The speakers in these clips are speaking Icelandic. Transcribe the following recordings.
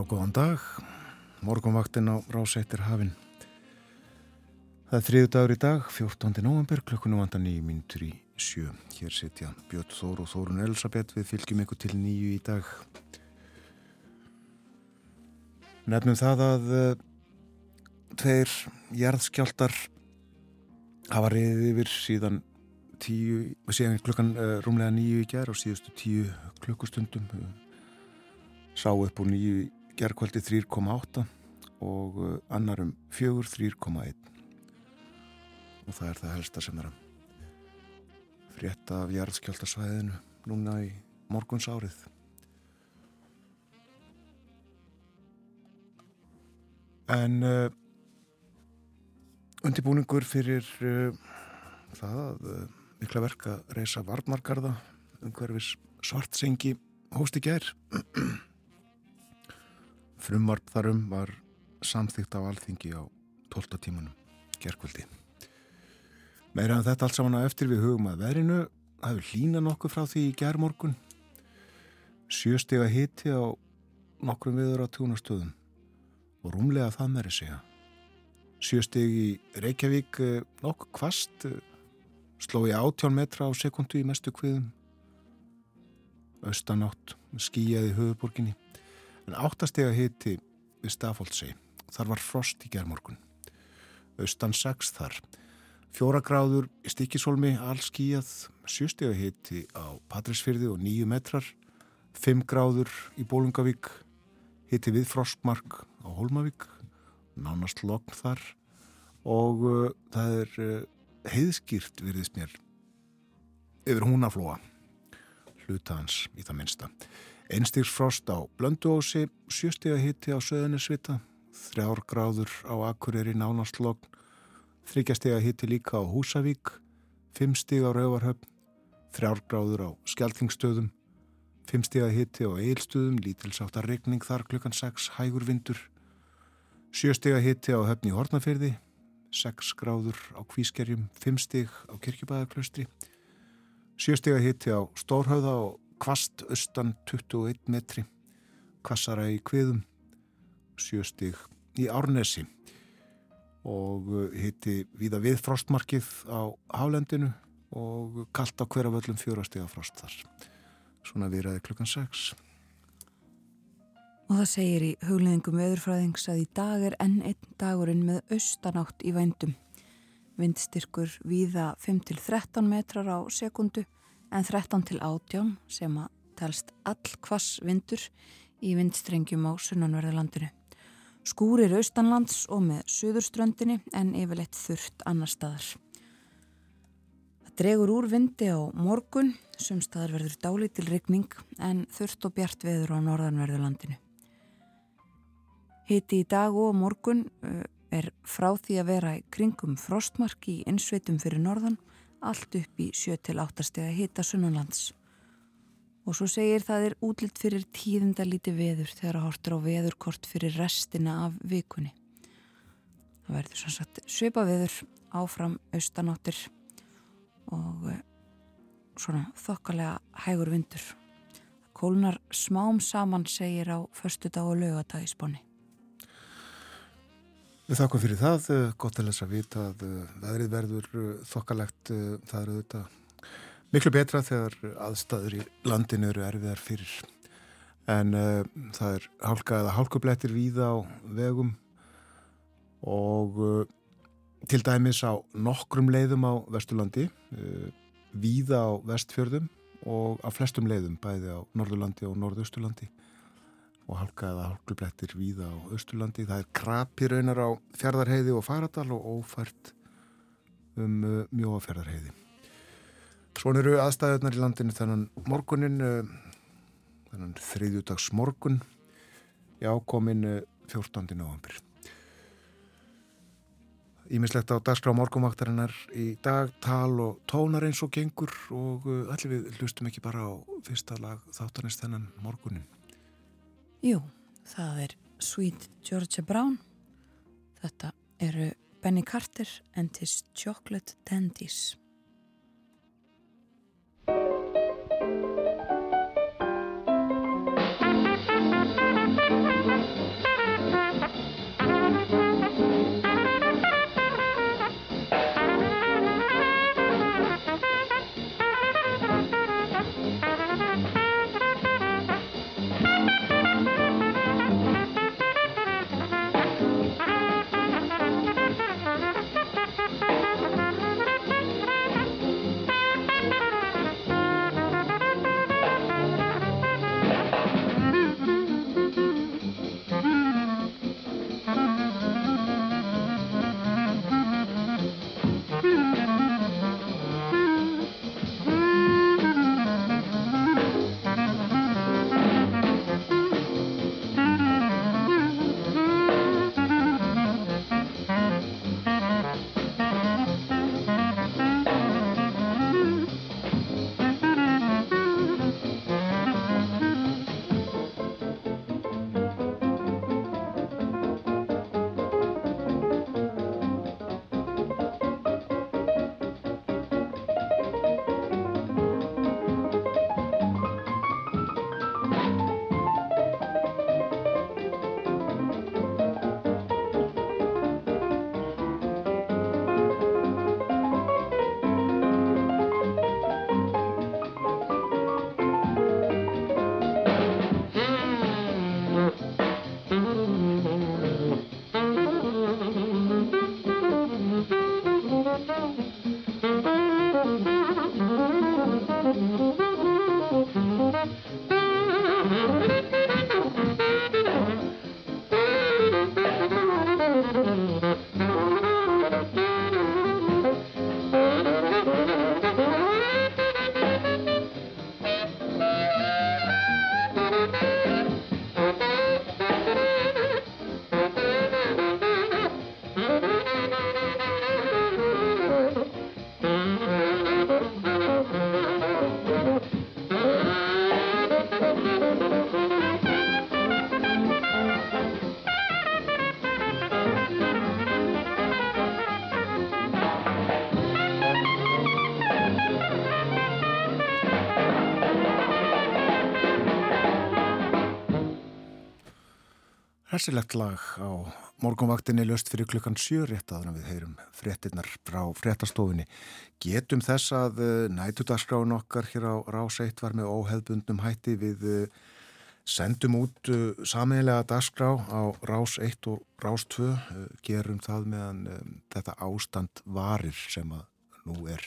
og góðan dag. Morgonvaktin á rásættir hafinn. Það er þriðu dagur í dag, 14. november, klukkunum vandan nýjum mínutur í sjö. Hér setja Björn Þór og Þórun Elisabeth við fylgjum ykkur til nýju í dag. Nefnum það að uh, tveir jarðskjáltar hafa reyðið yfir síðan, tíu, síðan klukkan uh, rúmlega nýju í gerð og síðustu tíu klukkustundum. Sá upp úr nýju gerðkvældi 3,8 og annarum fjögur 3,1 og það er það helsta sem er að frétta af jarðskjáltasvæðinu núna í morguns árið en uh, undibúningur fyrir uh, það að uh, mikla verka reysa varnargarða um hverfis svartsengi hósti gær Frumvarp þarum var samþýgt á alþingi á 12. tímanum, gerkvöldi. Meira en þetta allt saman að eftir við hugum að verinu, hefur hlína nokkuð frá því í gerðmorgun. Sjöstega hiti á nokkrum viður á tjónastöðum og rúmlega það meiri segja. Sjöstegi í Reykjavík eh, nokkuð kvast, eh, sló í átjón metra á sekundu í mestu kviðum. Östanátt skýjaði höfuborginni en áttastega hiti við Stafóldsei. Þar var frost í gerðmorgun. Austan 6 þar. Fjóra gráður í Stikisólmi, allskíjað, sjústega hiti á Patrísfyrði og nýju metrar. Fimm gráður í Bólungavík, hiti við frostmark á Holmavík, nánast lokn þar og uh, það er uh, heiðskýrt virðist mér yfir húnaflóa hlutans í það minsta. Einstigsfrost á Blönduósi, sjöstega hitti á Söðunisvita, þrjár gráður á Akureyri nánastlokn, þryggjastega hitti líka á Húsavík, fimmstega á Rauvarhöfn, þrjár gráður á Skeltingstöðum, fimmstega hitti á Eilstöðum, lítilsáttar regning þar klukkan 6, hægur vindur, sjöstega hitti á Höfni Hortnafyrði, 6 gráður á Kvískerjum, fimmsteg á Kirkjubæðarklöstri, sjöstega hitti á Stórhauða og kvast austan 21 metri, kvassara í kviðum, sjöstig í Árnesi og uh, hitti viða við frostmarkið á Hálendinu og kallt á hverja völlum fjórastega frost þar. Svona viðræði klukkan 6. Og það segir í hugleðingum öðurfræðings að í dag er enn einn dagurinn með austanátt í vændum. Vindstyrkur viða 5-13 metrar á sekundu en 13 til 18 sem að telst all kvass vindur í vindstrengjum á sunnanverðarlandinu. Skúrir austanlands og með söðurströndinni en yfirleitt þurft annar staðar. Það dregur úr vindi á morgun, sumstaðar verður dálítil rigning en þurft og bjart veður á norðanverðarlandinu. Hiti í dag og morgun er frá því að vera í kringum frostmark í innsveitum fyrir norðan allt upp í 7-8 steg að hita sunnanlands. Og svo segir það er útlitt fyrir tíðinda líti veður þegar hortur á veðurkort fyrir restina af vikunni. Það verður svona sagt svipa veður áfram austanáttir og eh, svona þokkalega hægur vindur. Kólnar smám saman segir á förstu dag og lögadag í sponni. Við þakkum fyrir það, eh, gott að lesa vita að eh, veðrið verður eh, þokkalegt, það eru þetta miklu betra þegar aðstæður í landinu eru erfiðar fyrir. En uh, það er hálka eða hálkublettir víða á vegum og uh, til dæmis á nokkrum leiðum á Vesturlandi, uh, víða á Vestfjörðum og á flestum leiðum, bæði á Norðurlandi og Norðausturlandi og halka eða halkublettir víða á Östurlandi. Það er krapi raunar á fjörðarheiði og faradal og ófært um uh, mjóafjörðarheiði. Svona eru aðstæðunar í landinu þennan morgunin, uh, þennan þriðjúdags morgun, í ákomin uh, 14. november. Ímislegt á dagskrá morgumvaktarinnar í dag, tal og tónar eins og gengur og uh, allir við hlustum ekki bara á fyrsta lag þáttanist þennan morgunin. Jú, það er Sweet Georgia Brown. Þetta eru Benny Carter and his Chocolate Dandies. Hessilegt lag á morgunvaktinni löst fyrir klukkan sjö rétt aðra við heyrum fréttinnar frá fréttastofinni. Getum þess að eh, nætudagsgráin okkar hér á Rás 1 var með óheðbundnum hætti við eh, sendum út eh, sameilega dagsgrá á Rás 1 og Rás 2 gerum það meðan þetta ástand varir sem að nú er.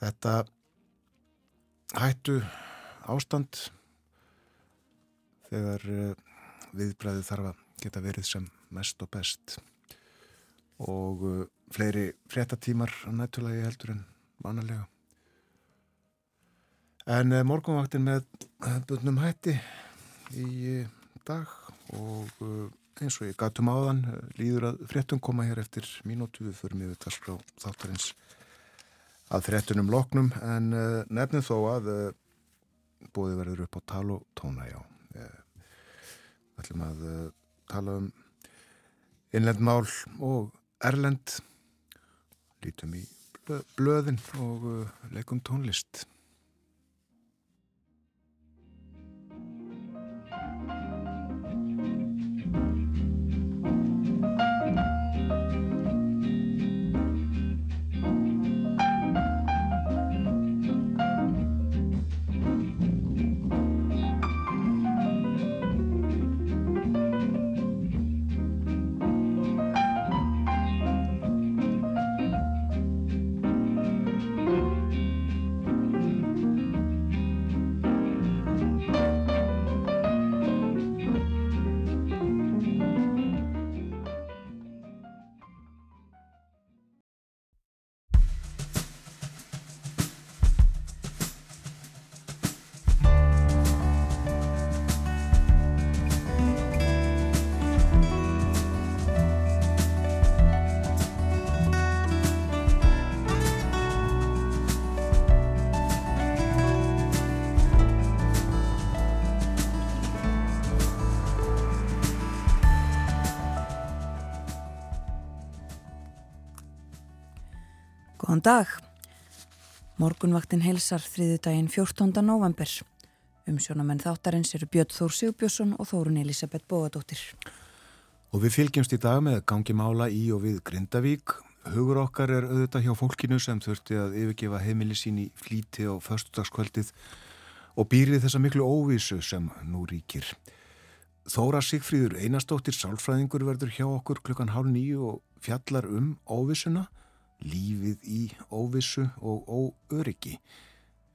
Þetta hættu ástand þegar viðbræði þarf að geta verið sem mest og best. Og uh, fleiri fréttatímar nættulegi heldur en vanalega. En uh, morgunvaktin með bundnum hætti í uh, dag og eins og ég gatum áðan líður að fréttum koma hér eftir mínútu. Við förum yfir talskrá þáttarins að fréttunum loknum. En nefnum þó að bóði verður upp á tal og tóna já Við ætlum að uh, tala um innlend mál og erlend, lítum í blöðin og uh, leikum tónlist. Góðan dag. Morgunvaktin helsar þriði daginn 14. november. Umsjónamenn þáttarins eru Björn Þór Sigbjörnsson og Þórun Elisabeth Bóadóttir. Og við fylgjumst í dag með gangi mála í og við Grindavík. Hugur okkar er auðvitað hjá fólkinu sem þurfti að yfirgefa heimili sín í flíti á förstudagskvöldið og býrið þessa miklu óvísu sem nú ríkir. Þóra Sigfríður Einarstóttir Sálfræðingur verður hjá okkur klukkan hálf nýju og fjallar um óvísuna lífið í óvissu og óöryggi.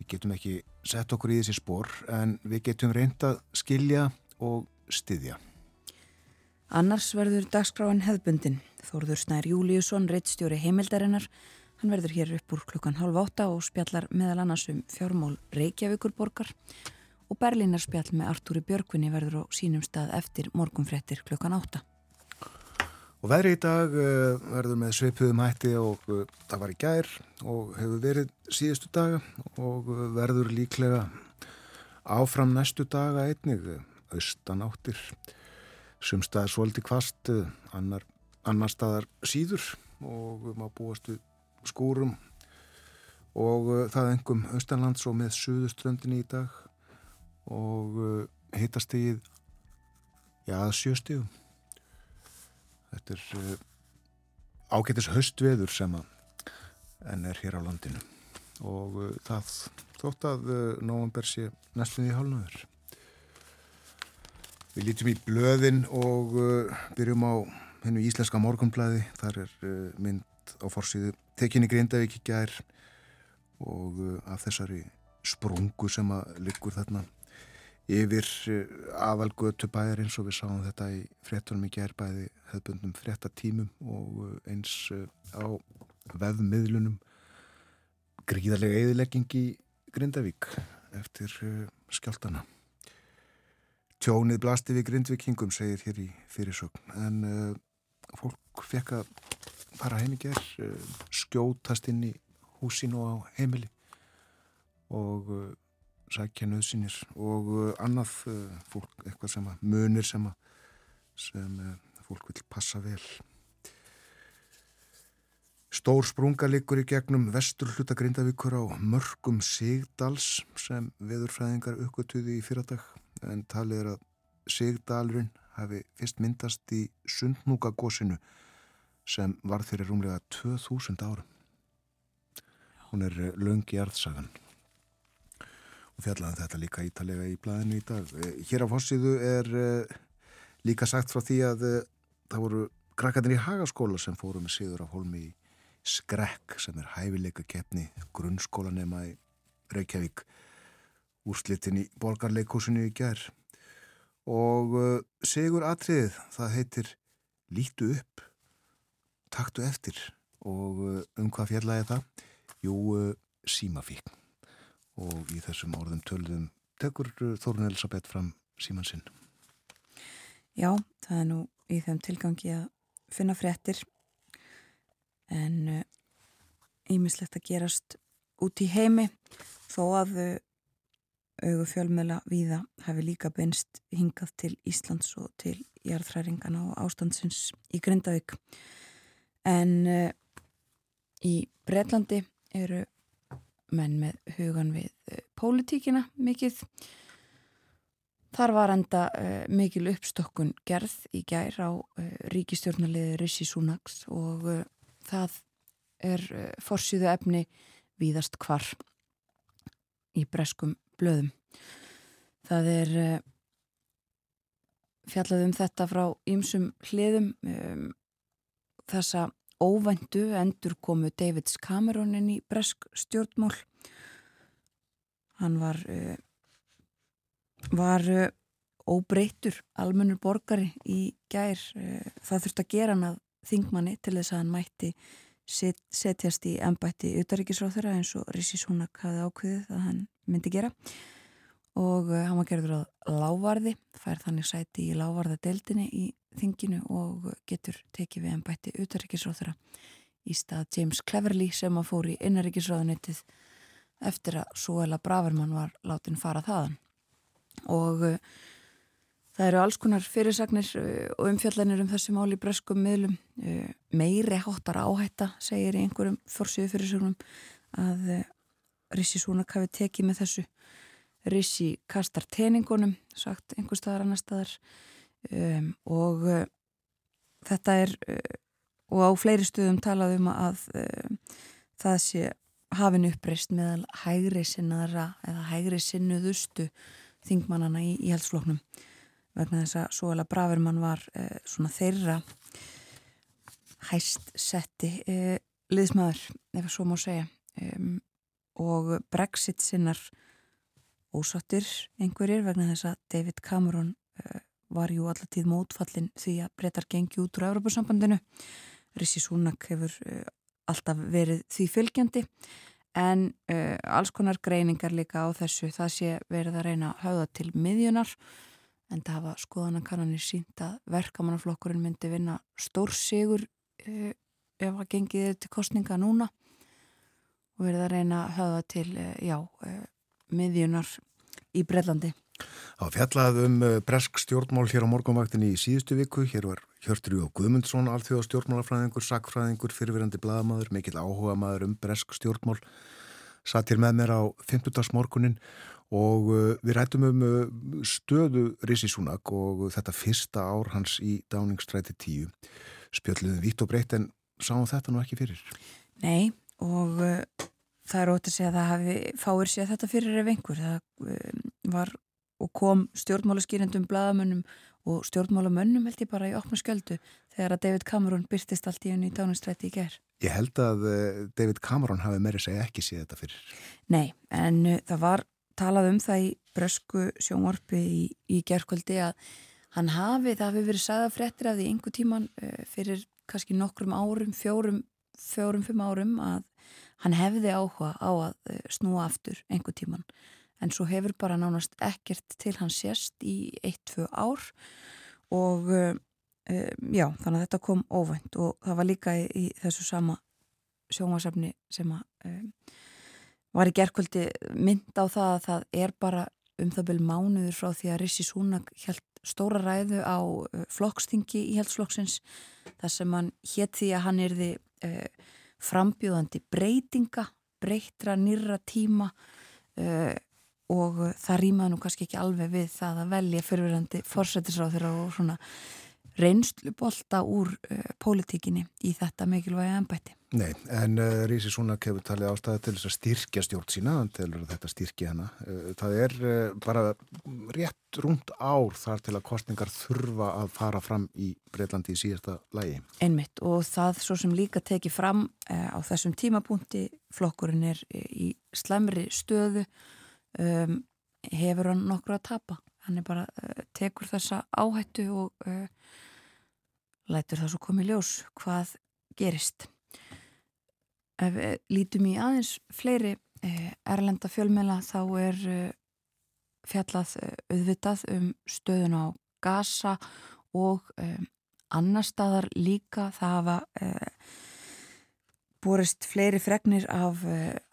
Við getum ekki sett okkur í þessi spór en við getum reynda skilja og styðja. Annars verður dagskráin hefðbundin. Þórður Snær Júliusson, reittstjóri heimildarinnar, hann verður hér upp úr klukkan halv átta og spjallar meðal annars um fjármál Reykjavíkurborgar og Berlínar spjall með Artúri Björkvinni verður á sínum stað eftir morgunfrettir klukkan átta. Og veðri í dag uh, verður með sveipuðum hætti og uh, það var í gær og hefur verið síðustu daga og uh, verður líklega áfram næstu daga einnig, austanáttir, sumstaðar svolítið kvast, annar, annar staðar síður og maður búastu skúrum og það engum austanlands og með suðuströndinni í dag og hittast í já, sjöstíðum. Þetta er uh, ágætis höstveður sem enn er hér á landinu og uh, það þótt að uh, nógumber sé næstum því hálnaður. Við lítum í blöðin og byrjum á hennu íslenska morgunblæði. Þar er mynd á fórsíðu tekinni Grindavík í gær og af þessari sprungu sem að liggur þarna yfir uh, aðalgötu bæðir eins og við sáum þetta í fréttunum í gær bæði hefðbundum fréttatímum og uh, eins á veðmiðlunum gríðarlega eðilegging í Grindavík eftir skjáltana. Tjónið blasti við Grindvikingum segir hér í fyrirsögn en uh, fólk fekk að fara heim í gerð, uh, skjótast inn í húsinu á heimili og uh, sækja nöðsynir og annað fólk, eitthvað sem að munir sem að sem fólk vil passa vel. Stór sprunga likur í gegnum vestur hluta Grindavíkur á mörgum Sigdals sem veðurfræðingar uppgötuði í fyrradag en talið er að Sigdalurinn hafi fyrst myndast í Sundnúkagósinu sem var þeirri rúmlega 2000 árum. Hún er löngi arðsagan og fjallaðan þetta líka ítalega í blæðinu í dag. Eh, hér á fossiðu er uh, líka sagt frá því að uh, það voru krakkarnir í Hagaskóla sem fóru með síður af holmi í Skrekk sem er hæfileika keppni grunnskólanema í Reykjavík úrslitin í borgarleikúsinu í gerð og segur atriðið það heitir Lítu upp taktu eftir og um hvað fjallaði það? Jú, uh, símafík og í þessum orðum tölðum tekur Þórun Elisabeth fram síman sinn Já, það er nú í þeim tilgangi að finna fréttir en ímislegt uh, að gerast út í heimi þó að uh, augu fjölmjöla víða hafi líka beinst hingað til Íslands og til jarðhræringana og ástandsins í Grindavík. En uh, í Breitlandi eru menn með hugan við uh, pólitíkina mikið. Þar var enda uh, mikil uppstokkun gerð í gær á ríkistjórnarliði Rissi Súnaks og það er forsiðu efni víðast hvar í breskum blöðum. Það er uh, fjallað um þetta frá ýmsum hliðum um, þessa óvæntu endur komu Davids Cameronin í bresk stjórnmál. Hann var, uh, var uh, óbreytur almennur borgari í gær. Það þurfti að gera hann að þingmanni til þess að hann mætti set, setjast í ennbætti utaríkisráþurra eins og Rissi Súnak hafði ákveðið að hann myndi gera og uh, hann var gerður á lávarði, fær þannig sæti í lávarðadeildinni í þinginu og getur tekið við ennbætti utaríkisráþurra í stað James Cleverly sem að fór í innaríkisráðunitið eftir að Suela Braverman var látin fara þaðan og uh, Það eru alls konar fyrirsagnir uh, og umfjallanir um þessi mál í breskum miðlum. Uh, meiri háttar áhætta, segir einhverjum fórsíðu fyrirsögnum, að Rissi Súnak hafi tekið með þessu. Rissi kastar teningunum, sagt einhver staðar annar staðar. Um, og þetta er, og á fleiri stuðum talaðum að það sé hafin uppreist meðal hægri sinnaðara eða hægri sinnuðustu þingmannana í íhaldsfloknum vegna þess að Sóla Bravermann var eh, svona þeirra hæst setti eh, liðsmaður, ef svo má segja. Um, og Brexit sinnar ósattir einhverjir vegna þess að David Cameron eh, var jú allatíð mótfallin því að breytar gengi út úr Európa-sambandinu Rissi Súnak hefur eh, alltaf verið því fylgjandi. En uh, alls konar greiningar líka á þessu. Það sé verið að reyna að hafa til miðjunar en það hafa skoðanakannanir sínt að verkamannaflokkurinn myndi vinna stórsigur ef það gengið til kostninga núna. Og verið að reyna að höfða til já, miðjunar í Brellandi. Það fjallað um bresk stjórnmál hér á morgunvaktinni í síðustu viku. Hér var Hjörtur Jó Guðmundsson, alþjóða stjórnmálafræðingur, sakfræðingur, fyrirverandi bladamadur, mikill áhuga maður um bresk stjórnmál. Satt hér með mér á 50. morgunin og uh, við rættum um uh, stöðu Rissi Súnak og þetta fyrsta ár hans í Dáningstræti 10 spjöldluðum vitt og breytt en sáum þetta nú ekki fyrir Nei og það er ótt að segja að það hafi fáir sér þetta fyrir ef einhver það um, var og kom stjórnmálaskýrendum, bladamönnum og stjórnmálamönnum held ég bara í opna sköldu þegar að David Cameron byrtist allt í unni í dánustrætti í ger. Ég held að uh, David Cameron hafi meiri segja ekki síða þetta fyrir. Nei, en uh, það var talað um það í brösku sjónvarpi í, í gerðkvöldi að hann hafi, það hafi verið sagða fréttir af því einhver tíman uh, fyrir kannski nokkrum árum, fjórum, fjórum, fimm árum að hann hefði áhuga á að snúa aftur einhver tíman en svo hefur bara nánast ekkert til hann sérst í eitt-tvö ár og uh, já, þannig að þetta kom óvænt og það var líka í, í þessu sama sjónvasefni sem að um, var í gerðkvöldi mynd á það að það er bara um það byrju mánuður frá því að Rissi Súnak held stóra ræðu á uh, flokkstingi í heldsflokksins þar sem hann hétt því að hann erði uh, frambjóðandi breytinga, breytra, nýra tíma uh, og það rýmaði nú kannski ekki alveg við það að velja fyrirverandi forsættisráð og svona reynslubolta úr uh, pólitíkinni í þetta mikilvægi ennbætti. Nei, en uh, Rísi Súnak hefur talið ástæði til þess að styrkja stjórn sína, til þetta styrkja hana. Uh, það er uh, bara rétt rúnd ár þar til að kostningar þurfa að fara fram í Breitlandi í síðasta lægi. Einmitt og það svo sem líka teki fram á þessum tímapunkti, flokkurinn er í slemri stöðu um, hefur hann nokkur að tapa hann er bara, tekur þessa áhættu og lætur það svo komið ljós hvað gerist ef við lítum í aðeins fleiri uh, erlenda fjölmela þá er uh, fjallað uh, auðvitað um stöðun á gasa og annar staðar líka. Það hafa borist fleiri fregnir af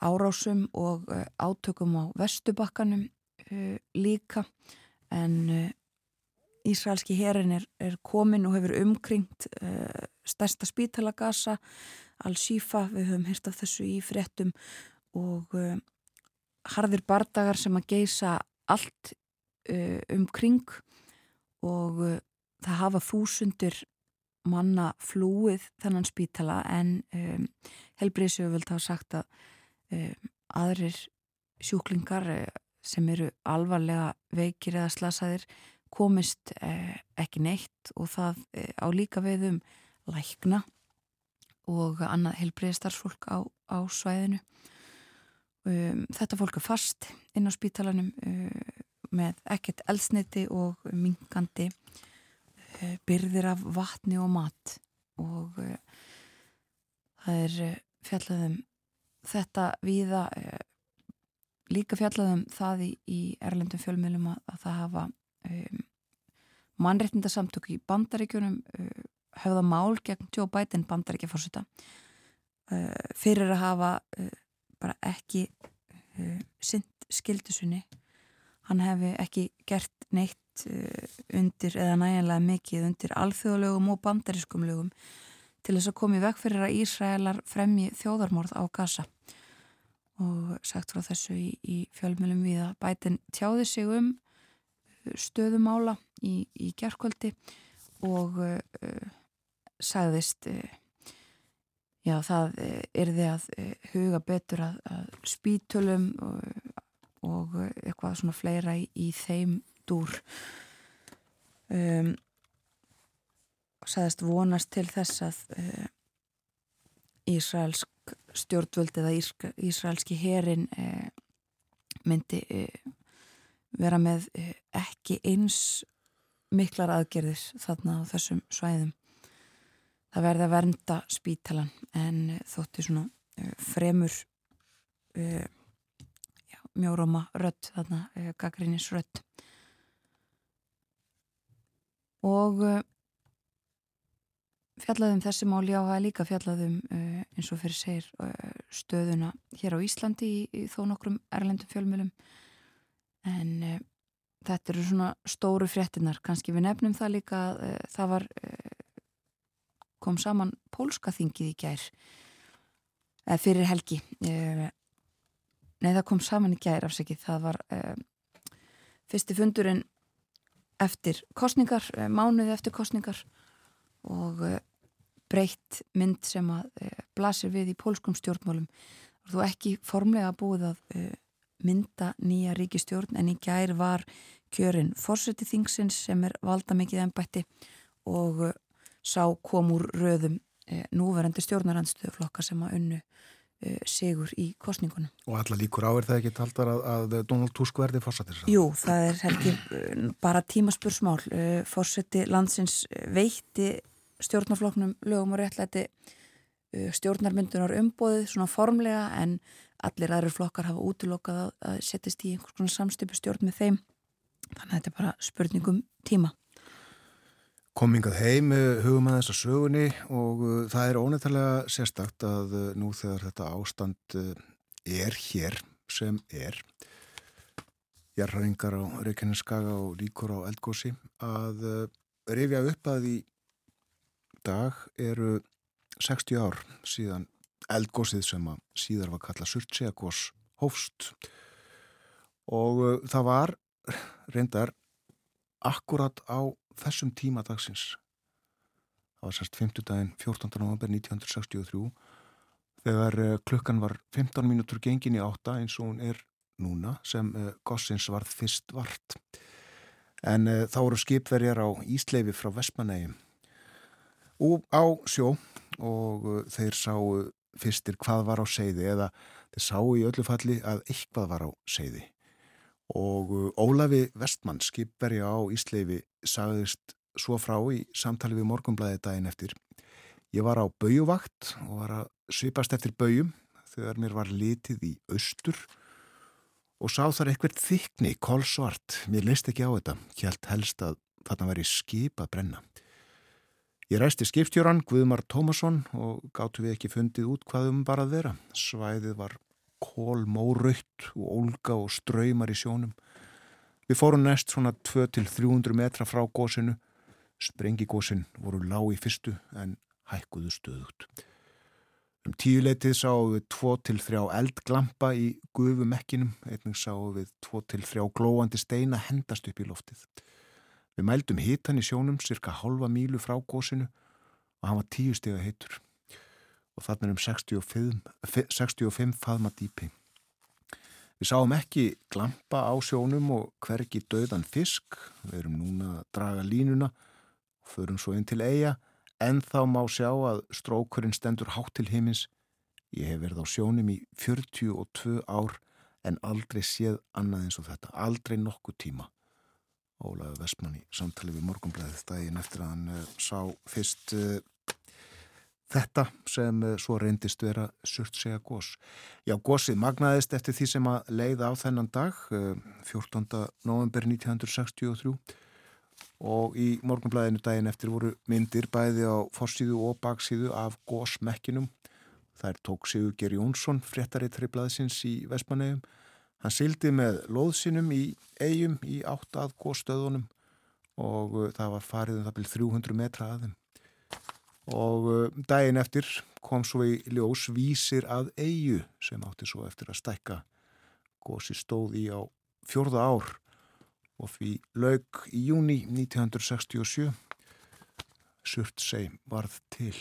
árásum og átökum á vestubakkanum líka. En Ísraelski herin er, er komin og hefur umkringt stærsta spítalagasa Al-Shifa, við höfum hýrt af þessu í fréttum og harðir bardagar sem að geisa allt umkring og það hafa þúsundir manna flúið þennan spítala en um, helbriðsjöföld hafa sagt að um, aðrir sjúklingar uh, sem eru alvarlega veikir eða slasaðir komist uh, ekki neitt og það uh, á líka við um lækna og annað helbriðstarfsfólk á, á svæðinu. Um, þetta fólk er fast inn á spítalanum með ekkert eldsneiti og mingandi Eh, byrðir af vatni og mat og uh, það er uh, fjallaðum þetta viða uh, líka fjallaðum það í, í erlendum fjölmjölum að, að það hafa um, mannreitnindasamtök í bandaríkjunum höfða mál gegn Joe Biden bandaríkjaforsita fyrir að hafa bara ekki synd skildusunni hann hefði ekki gert neitt eh, undir eða næjanlega mikið undir alþjóðlegum og bandariskum lögum til þess að komi veg fyrir að Ísraelar fremji þjóðarmorð á Gaza. Og sagt frá þessu í, í fjölmjölum við að bætin tjáði sig um eh, stöðumála í, í gerðkvöldi og uh, sagðist uh, já það er því að uh, huga betur að, að spítölum og og eh, eitthvað svona fleira í, í þeim dúr. Um, sagðist vonast til þess að uh, Ísraelsk stjórnvöld eða Ísraelski herin uh, myndi uh, vera með ekki eins miklar aðgerðir þarna á þessum svæðum það verði að vernda spítalan en þótti svona fremur mjóróma rött þarna, eh, gaggrínis rött og uh, fjallaðum þessi máli á að líka fjallaðum uh, eins og fyrir segir uh, stöðuna hér á Íslandi í, í þó nokkrum erlendum fjölmjölum en þetta eru svona stóru fréttinar, kannski við nefnum það líka það var kom saman pólska þingið í gær fyrir helgi Nei, það kom saman í gæri afsakið. Það var um, fyrsti fundurinn eftir kostningar, um, mánuði eftir kostningar og breytt mynd sem að blasir við í pólskum stjórnmálum. Þú ekki formlega búið að mynda nýja ríkistjórn en í gæri var kjörin fórseti þingsins sem er valda mikið ennbætti og sá kom úr röðum uh, núverandi stjórnarandstöðuflokka sem að unnu uh, sigur í kostningunum. Og alla líkur á er það ekki taldar að, að Donald Tusk verði fórsetir? Jú, það er helgi bara tímaspursmál. Fórseti landsins veitti stjórnarflokknum lögum og réttlæti stjórnarmyndunar umbóðið svona formlega en allir aðrir flokkar hafa útilokað að settist í einhvers konar samstöpu stjórn með þeim þannig að þetta er bara spurningum tíma Komingað heim hugum að þessa sögunni og uh, það er ónefnilega sérstakt að uh, nú þegar þetta ástand uh, er hér sem er jarraringar á Reykjaneskaga og líkur á Eldgósi að rifja upp að í dag eru 60 ár síðan eldgósið sem að síðar var kallað Surtseagós hófst. Og það var reyndar akkurat á þessum tíma dagsins. Það var sérst 50 daginn 14. november 1963 þegar uh, klukkan var 15 mínútur gengin í átta eins og hún er núna sem uh, gossins varð fyrst vart. En uh, þá eru skipverjar á Ísleifi frá Vestmanægi og á sjó og uh, þeir sáu fyrstir hvað var á seiði eða þeir sáu í öllu falli að eitthvað var á seiði og uh, Ólafi Vestmann skipverja á Ísleifi sagðist svo frá í samtali við morgumblæði daginn eftir. Ég var á baujuvakt og var að svipast eftir baujum þegar mér var litið í austur og sá þar eitthvað þykni, kólsvart mér leist ekki á þetta, helt helst að þarna væri skip að brenna. Ég ræsti skipstjóran Guðmar Tómasson og gáttu við ekki fundið út hvað um var að vera. Svæðið var kól, móraut og ólga og ströymar í sjónum. Við fórum næst svona 2-300 metra frá gósinu. Sprengigósin voru lág í fyrstu en hækkuðu stöðut. Um tíuleitið sáum við 2-3 eldglampa í guðumekkinum. Einnig sáum við 2-3 glóandi steina hendast upp í loftið. Við mældum hitan í sjónum cirka halva mílu frá gósinu og hann var tíu steg að heitur og þarna er um 65, 65 faðma dýpi. Við sáum ekki glampa á sjónum og hvergi döðan fisk, við erum núna að draga línuna og förum svo inn til eiga en þá má sjá að strókurinn stendur hátt til himins. Ég hef verið á sjónum í 42 ár en aldrei séð annað eins og þetta, aldrei nokkuð tíma. Ólaður Vestmann í samtali við morgunblæðið daginn eftir að hann uh, sá fyrst uh, þetta sem uh, svo reyndist vera surt segja gós. Já, gósið magnaðist eftir því sem að leiða á þennan dag 14. november 1963 og í morgunblæðinu daginn eftir voru myndir bæði á forsíðu og baksíðu af gósmekkinum. Þær tók Sigur Ger Jónsson, fréttari triplaðsins í Vestmannegjum Hann sildi með loðsinum í eigum í átt að góðstöðunum og uh, það var farið um það byrjum 300 metra að þeim. Og uh, daginn eftir kom svo í ljós vísir að eigu sem átti svo eftir að stækka góðsi stóð í á fjörða ár. Og fyrir laug í júni 1967 surt seg varð til.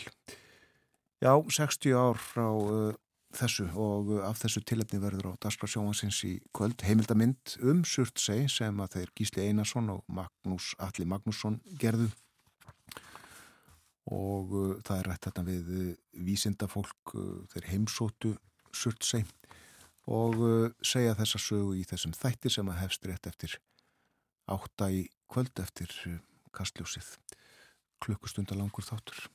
Já, 60 ár frá uh, þessu og af þessu tilhefni verður á Dasgrafsjónasins í kvöld heimildamind um Surtsey sem að þeir Gísli Einarsson og Magnús Alli Magnússon gerðu og uh, það er rætt þetta við uh, vísindafólk uh, þeir heimsótu Surtsey og segja þessa sögu í þessum þættir sem að hefst rétt eftir átta í kvöld eftir kastljósið. Klukkustundar langur þáttur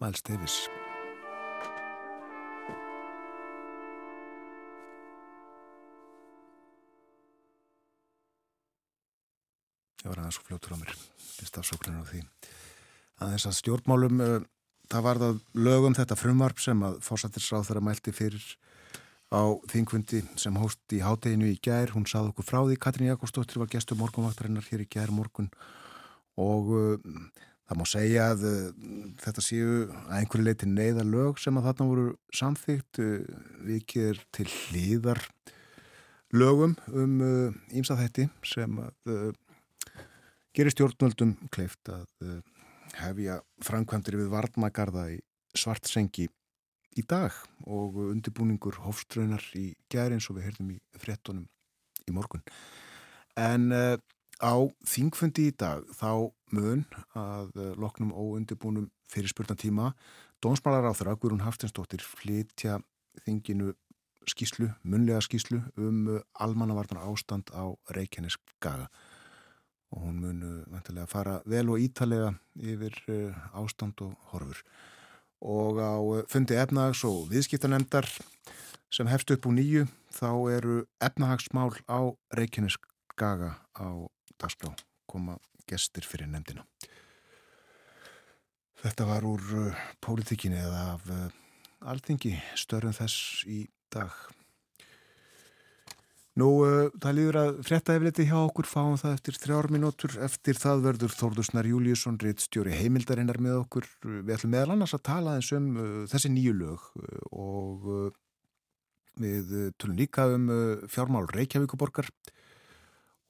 Miles Davis. Ég var aðeins svo fljótur á mér stafsókninu á því. Að þess að stjórnmálum uh, það var það lögum þetta frumvarp sem að fórsættisráð þeirra mælti fyrir á þingfundi sem hóst í hádeginu í gær, hún sað okkur frá því. Katrín Jakobsdóttir var gestu morgunvaktarinnar hér í gær morgun og uh, Það má segja að uh, þetta séu að einhverju leiti neyða lög sem að þarna voru samþygt uh, vikið til hlýðar lögum um ímsa uh, þetti sem gerir stjórnvöldum kleift að hefja framkvæmdir við Vardmagarða í Svartsengi í dag og undirbúningur hofströynar í gæri eins og við heyrðum í frettunum í morgun. En Á þingfundi í dag þá mun að eh, loknum óundibúnum fyrirspurna tíma Dómsmálar á þeirra, Guðrún Haftinsdóttir flytja þinginu skíslu, munlega skíslu um eh, almannavarnar ástand á Reykjanes gaga og hún mun eh, vantilega fara vel og ítalega yfir ástand og horfur. Og á fundi efnahags og viðskiptanemdar sem hefst upp úr nýju þá eru efnahagsmál á Reykjanes gaga á dagskrá. Koma gestir fyrir nefndina. Þetta var úr uh, pólitíkinni eða af uh, alþingi störðum þess í dag. Nú, uh, það líður að frettæfleti hjá okkur fáum það eftir þrjárminútur. Eftir það verður Þórðusnar Júliusson, reittstjóri heimildarinnar með okkur. Við ætlum meðal annars að tala eins um uh, þessi nýju lög uh, og uh, við tölum líka um fjármál Reykjavíkuborgar og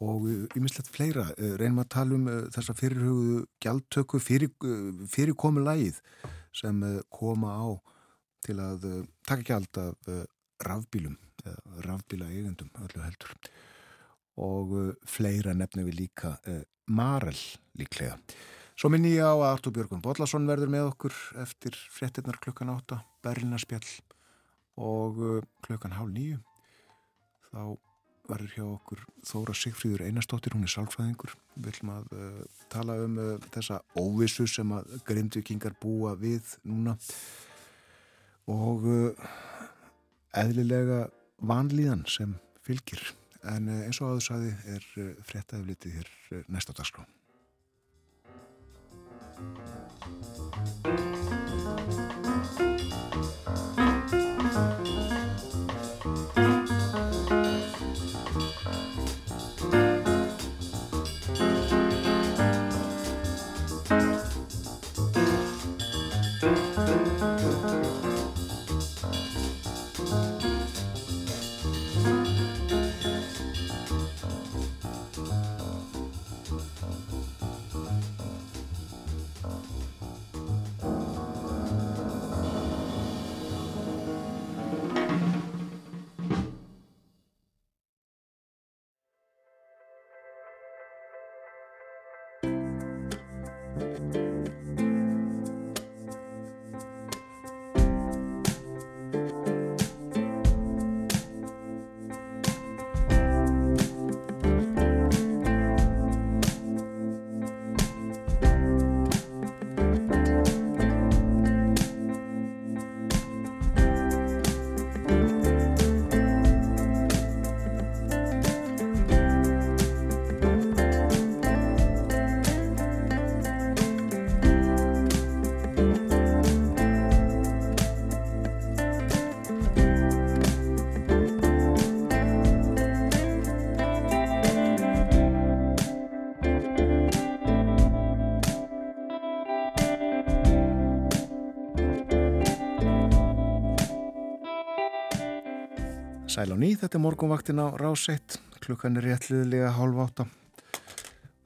ymislegt fleira. Eh, reynum að tala um eh, þessa fyrirhugðu gjaldtöku fyrir, eh, fyrir komu lægið sem koma á til að taka gjald af rafbílum rafbíla eigendum öllu heldur. Og fleira nefnum við líka Marel líklega. Svo minn ég á að Artur Björgun Bodlason verður með okkur eftir frettinnar klukkan átta Berlinarspjall og klukkan hálf nýju þá verður hjá okkur Þóra Sigfríður Einarstóttir, hún er sálfræðingur. Við ætlum að uh, tala um uh, þessa óvissu sem að grindvikingar búa við núna og uh, eðlilega vanlíðan sem fylgir. En eins og áður saði er fréttaðið litið hér næsta dagskrá. Sæl á ný, þetta er morgunvaktin á Ráseitt, klukkan er réttliðilega hálf átta.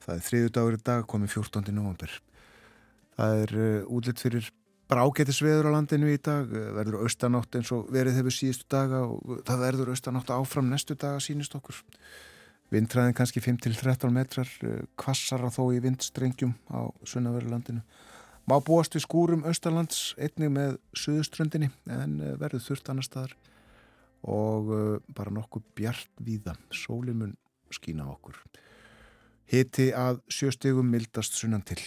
Það er þriðu dagur í dag, komið 14. november. Það er uh, útlitt fyrir brágetisveður á landinu í dag, uh, verður austanátt eins og verið hefur síðustu daga og það verður austanátt áfram næstu daga sínist okkur. Vindræðin kannski 5-13 metrar, kvassara þó í vindstrengjum á sunnaverulandinu. Má búast við skúrum austalands einnig með suðuströndinni en verður þurft annar staðar og uh, bara nokkuð bjart víða, sólinn mun skína okkur. Hiti að sjöstegum mildast sunnan til.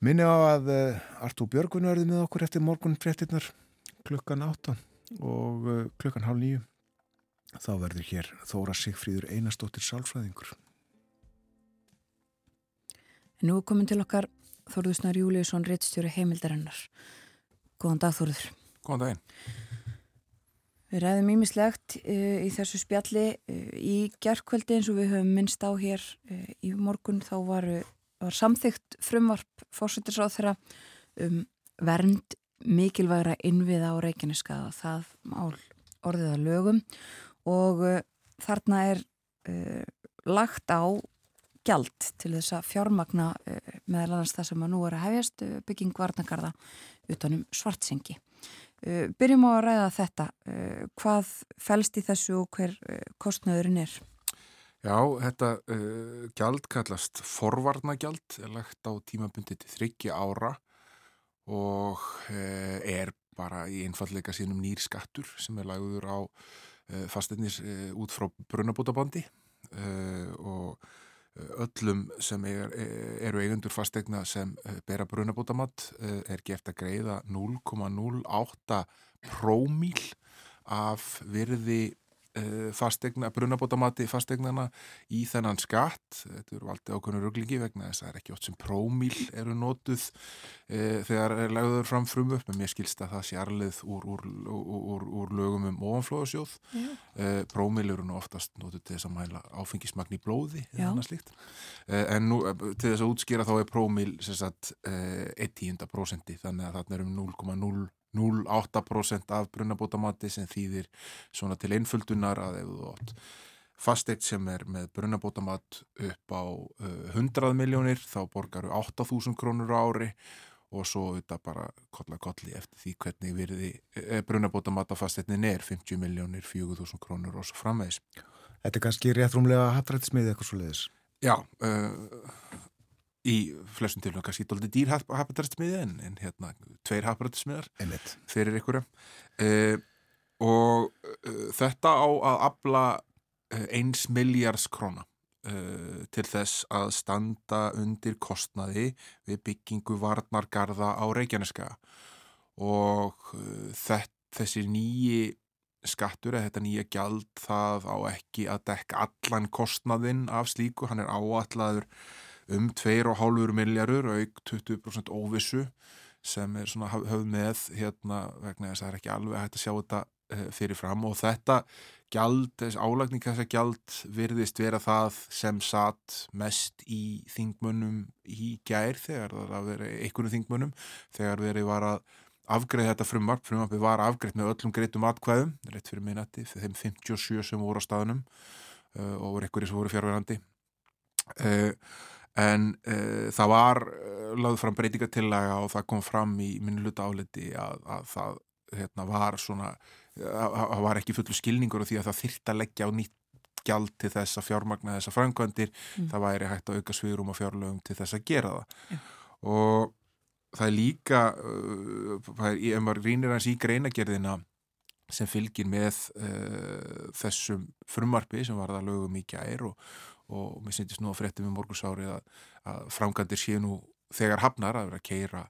Minni á að uh, Artú Björgun verði með okkur eftir morgun fréttinnar klukkan átta og uh, klukkan hálf nýju. Þá verður hér Þóra Sigfríður Einarstóttir Sálfræðingur. Nú er komin til okkar Þorðusnar Júliusson, reittstjóri heimildarinnar. Góðan dag Þorður. Góðan daginn. Við ræðum ímislegt uh, í þessu spjalli uh, í gerðkvöldi eins og við höfum minnst á hér uh, í morgun þá var, var samþygt frumvarp fórsættisráð þeirra um vernd mikilvægra innviða á Reykjaneskaða það mál orðið að lögum og þarna er lagt á gjald til þess að fjármagna meðal annars það sem að nú er að hefjast bygging varnakarða utanum svartsengi. Uh, byrjum á að ræða þetta. Uh, hvað fælst í þessu og hver uh, kostnöðurinn er? Já, þetta gjald kallast forvarnagjald, er lagt á tímabundi til þryggja ára og er bara í einfallega sínum nýr skattur sem er lagður á fasteinnis út frá brunabótabandi og öllum sem er, eru eigendur fastegna sem eh, bera brunabótamatt eh, er gert að greiða 0,08 prómíl af virði Eh, fastegna, brunabótamati fastegnana í þennan skatt. Þetta eru aldrei ákveðinu rugglingi vegna þess að það er ekki ótt sem prómíl eru nótuð e, þegar er lagður fram frum upp en mér skilst að það sé arlið úr, úr, úr, úr lögum um ofanflóðasjóð. E, eh, prómíl eru nú oftast nótuð til þess að mæla áfengismagn í blóði e, en nú til þess að útskýra þá er prómíl 1,10% þannig að þarna er um 0,0 0,8% af brunabótamati sem þýðir svona til einföldunar að ef þú átt fasteitt sem er með brunabótamat upp á uh, 100 miljónir þá borgar þú 8.000 krónur ári og svo auðvitað bara kolla kolli eftir því hvernig virði eh, brunabótamat á fasteitnin er 50 miljónir, 4.000 krónur og svo framvegs. Þetta er kannski réttrumlega hattrættismiði eitthvað svo leiðis? Já, uh, í flestum tilvægum kannski doldi dýr hapatartsmiði en, en hérna tveir hapatartsmiðar fyrir ykkur uh, og uh, þetta á að abla uh, eins miljards króna uh, til þess að standa undir kostnaði við byggingu varnargarða á Reykjaneska. Og uh, þett, þessi nýji skattur eða þetta nýja gjald það á ekki að dekka allan kostnaðinn af slíku, hann er áallaður um 2,5 miljardur auk 20% óvissu sem er svona höfð með hérna vegna þess að það er ekki alveg hægt að sjá þetta uh, fyrir fram. Og þetta gjald, álagning þess að gjald virðist vera það sem satt mest í þingmönnum í gær þegar það vera einhvern þingmönnum þegar verið var að afgreið þetta frumvarp, frumvarpi var afgreiðt með öllum greitum atkvæðum, rétt fyrir minnati þeim 57 sem voru á staðunum uh, og voru einhverjir sem voru fjárverandi uh, en uh, það var uh, laðið fram breytingatillaga og það kom fram í minnuluta áleti að, að það hérna, var svona það var ekki fullu skilningur og því að það þyrta leggja á nýtt gjald til þess að fjármagna þessa framkvæmdir, mm. það væri hægt að auka sviðrum og fjárlögum til þess að gera það yeah. og það er líka uh, ef maður rínir hans í greinagerðina sem fylgir með uh, þessum frumarpi sem var það lögum í gær og, og mér syndist nú að fréttum í morgusári að, að framgandir sé nú þegar hafnar að vera að keira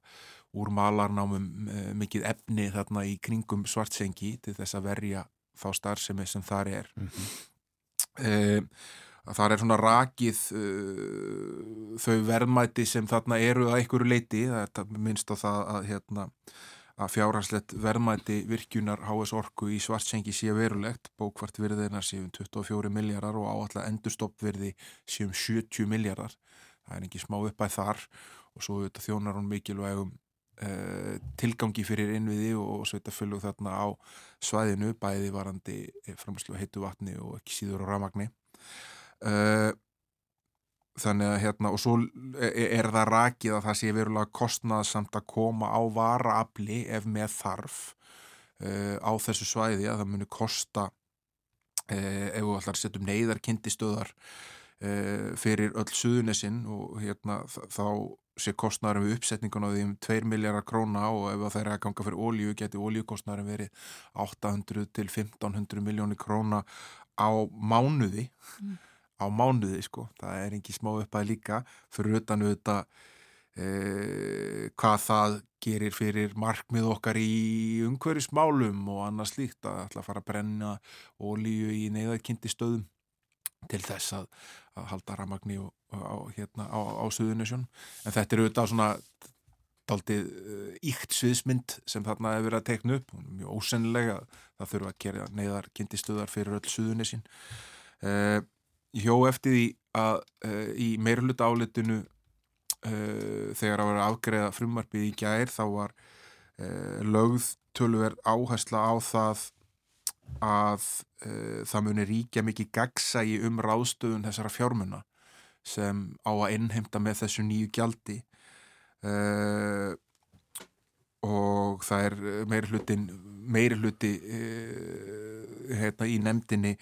úr malarnámum uh, mikið efni þarna í kringum svartsengi til þess að verja þá starfsemi sem þar er mm -hmm. að það er svona rakið uh, þau verðmæti sem þarna eru að einhverju leiti, það er minnst á það að, hérna, að fjárhanslegt verðmæti virkjunar HS Orku í svartsengi sé verulegt, bókvart virðina séum 24 miljardar og áallega endurstoppverði séum 70 miljardar, það er ekki smá uppæð þar og svo þetta, þjónar hún mikilvægum uh, tilgangi fyrir innviði og sveitafölug þarna á svæðinu, bæði varandi framslu heitu vatni og ekki síður á ramagni uh, þannig að hérna og svo er, það rakið að það sé verulega kostnaðsamt að koma á varaafli ef með þarf uh, á þessu svæði að það muni kosta uh, ef við allar setjum neyðar kindistöðar fyrir öll suðunesinn og hérna þá sé kostnæðarum við uppsetningun á því um 2 miljardar króna og ef það er að ganga fyrir ólíu geti ólíukostnæðarum verið 800 til 1500 miljónir króna á mánuði. Mm á mánuði sko, það er ekki smá uppæð líka fyrir utan auðvitað e, hvað það gerir fyrir markmið okkar í umhverjusmálum og annað slíkt að ætla að fara að brenna ólíu í neyðarkyndi stöðum til þess að, að halda ramagni á, hérna, á, á Suðunisjón en þetta er auðvitað svona daldið íkt sviðsmynd sem þarna hefur verið að tekna upp. Mjög ósennilega það þurfa að gera neyðarkyndi stöðar fyrir öll Suðunisjón eða hjó eftir því að uh, í meiruluta álitinu uh, þegar að vera afgreða frumarpið í gær þá var uh, lögð tölverð áhersla á það að það muni ríkja mikið gagsægi um ráðstöðun þessara fjármuna sem á að innheimta með þessu nýju gjaldi. Og það er meiri hlutin meiri hluti hérna, í nefndinni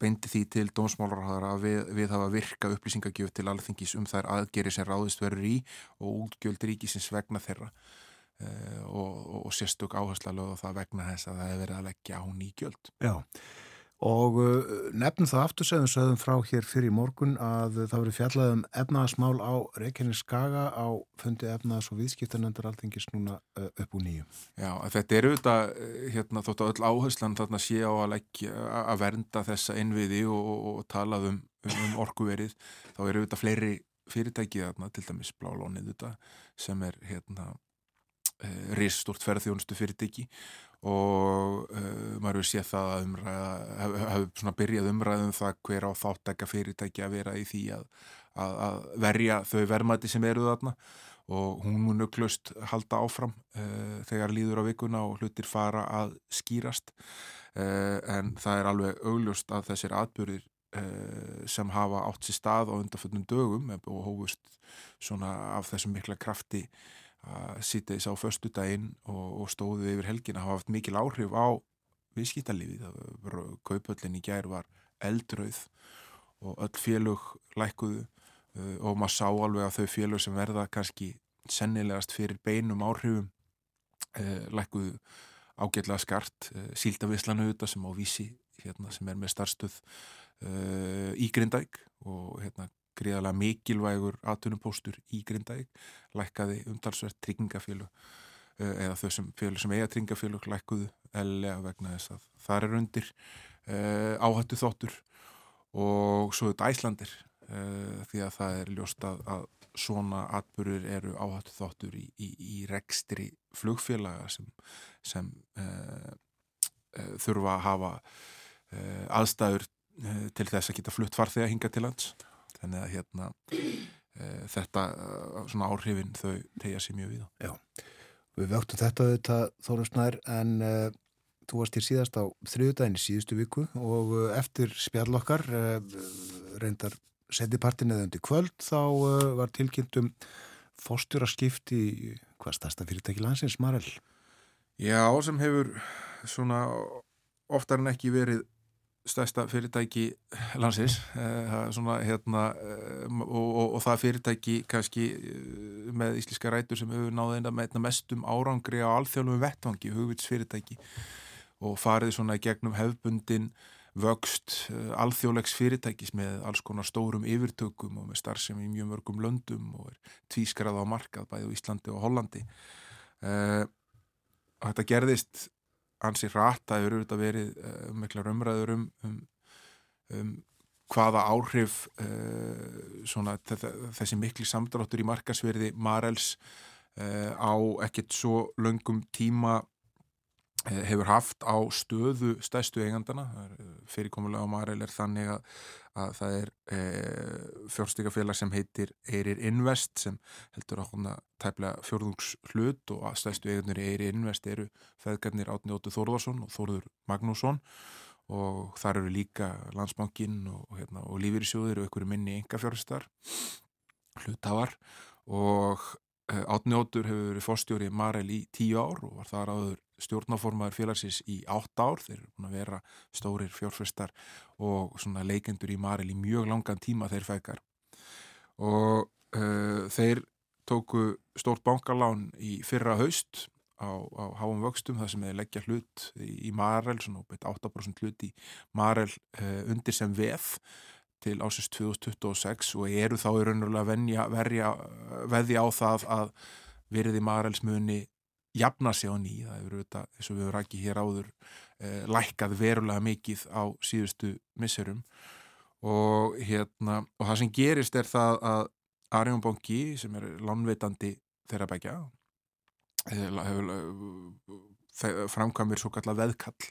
beindi því til dómsmálarhæðar að við, við hafa virka upplýsingagjöf til alþingis um þær aðgeri sem ráðist verður í og útgjöld ríkisins vegna þeirra uh, og, og sérstök áhersla lögða það vegna þess að það hefur verið að leggja á nýgjöld. Já og uh, nefnum það aftur sem við sögum frá hér fyrir morgun að það verið fjallað um efnaðasmál á Reykjanes Skaga á fundi efnaðas og viðskiptarnendur alltingis núna uh, upp úr nýju. Já, þetta er auðvitað hérna, þótt að öll áherslan þarna sé á að, leggja, að vernda þessa innviði og, og, og talað um, um orkuverið, þá eru auðvitað fleiri fyrirtækið þarna, til dæmis Blálónið sem er hérna Eh, ristort ferðjónustu fyrirtæki og uh, maður hefur séð það að umræða, hefur hef byrjað umræðum það hver á þáttækja fyrirtæki að vera í því að, að, að verja þau vermaði sem eru þarna. Og hún mun auklust halda áfram uh, þegar líður á vikuna og hlutir fara að skýrast. Uh, en það er alveg auglust að þessir atbyrðir sem hafa átt sér stað á undanföldnum dögum og hófust svona af þessum mikla krafti sýta þess á förstu daginn og, og stóðu yfir helgin að hafa haft mikil áhrif á viðskiptalífið. Kaupöllin í gær var eldrauð og öll félög lækuðu uh, og maður sá alveg að þau félög sem verða kannski sennilegast fyrir beinum áhrifum uh, lækuðu ágætlega skart, uh, síldavislanu þetta sem á vísi hérna, sem er með starfstöð í Grindæk og hérna, gríðarlega mikilvægur aðtunupóstur í Grindæk lækkaði umtalsvert tryggingafélug uh, eða þau sem félug sem eiga tryggingafélug lækkuðu eða vegna þess að það er undir uh, áhættu þóttur og svo þetta Æslandir uh, því að það er ljóst að, að svona atbyrður eru áhættu þóttur í, í, í rekstri flugfélaga sem, sem uh, uh, þurfa að hafa uh, aðstæður til þess að geta flutt farþega hinga til lands þannig að hérna uh, þetta uh, svona áhrifin þau tegja sér mjög við Já, við vöktum þetta auðvitað Þórumsnær en uh, þú varst hér síðast á þriðudaginn í síðustu viku og uh, eftir spjallokkar uh, reyndar setjipartin eða undir kvöld þá uh, var tilkynntum fórstjóraskipt í hvað stærsta fyrirtæki landsins, Marel? Já, sem hefur svona oftar en ekki verið stærsta fyrirtæki landsins uh, svona hérna uh, og, og, og það fyrirtæki kannski uh, með ísliska rætur sem hefur náðið einna með einna mestum árangri á alþjóðlum vettvangi, hugvits fyrirtæki og farið svona í gegnum hefbundin vöxt alþjóðlegs fyrirtækis með alls konar stórum yfirtökum og með starfsemi í mjög mörgum löndum og er tvískrað á markað bæði á Íslandi og Hollandi. Þetta gerðist ansi rætt, það eru auðvitað verið uh, mikla umræður um, um, um hvaða áhrif uh, svona, þessi mikli samdráttur í markasverði Marels uh, á ekkert svo löngum tíma hefur haft á stöðu stæstu eigandana. Fyrirkomulega á Marel er þannig að, að það er e, fjórstíkafélag sem heitir Eirir Invest sem heldur að hona tæplega fjórðungs hlut og stæstu eigandur í Eirir Invest eru feðgarnir Átni Óttu Þórðarsson og Þórður Magnússon. Og þar eru líka Landsbankin og, hérna, og Lífyrísjóðir og einhverju minni engafjórstar hlutafar og Átni Óttur hefur verið fórstjóri Marel í tíu ár og var þar áður stjórnáformaður félagsins í átt ár, þeir eru búin að vera stórir fjórfrestar og leikendur í Marel í mjög langan tíma þeir fækar og uh, þeir tóku stórt bankalán í fyrra haust á, á háum vöxtum þar sem þeir leggja hlut í Marel, svona beitt 8% hlut í Marel uh, undir sem veð til ásins 2026 og eru þá í raunverulega veðja á það að veriði Marels muni jafna sig á ný, það hefur auðvitað, eins og við hefur rækið hér áður, eh, lækkað verulega mikið á síðustu misserum. Og hérna, og það sem gerist er það að Arjónbanki, sem er lánveitandi þeirra begja, hefur framkvæmir svo kallar veðkall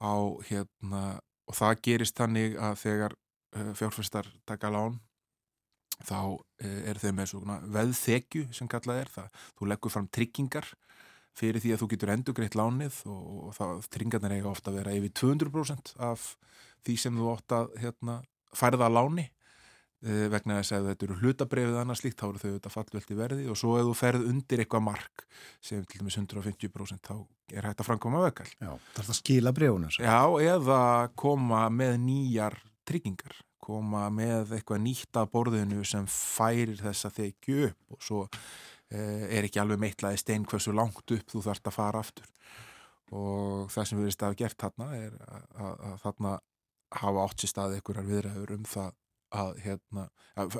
á hérna, og það gerist þannig að þegar fjárfæstar taka lán þá er þeim með svona veðþekju sem kallað er það. Þú leggur fram tryggingar fyrir því að þú getur endur greitt lánið og, og það tryggingarnir eiga ofta að vera yfir 200% af því sem þú ofta hérna, færða láni e, vegna þess að þetta eru hlutabrefið annars líkt, þá eru þau þetta fallveldi verði og svo ef þú ferð undir eitthvað mark sem til dæmis 150% þá er hægt að framkoma vekal. Já, það er það skila brefuna. Já, eða koma með nýjar tryggingar koma með eitthvað nýtt að borðinu sem færir þess að þekju upp og svo eh, er ekki alveg meitlaði stein hversu langt upp þú þarfst að fara aftur. Og það sem við erum staðið gert þarna er að, að, að þarna hafa átt sér staðið einhverjar viðræður um það að, hérna, að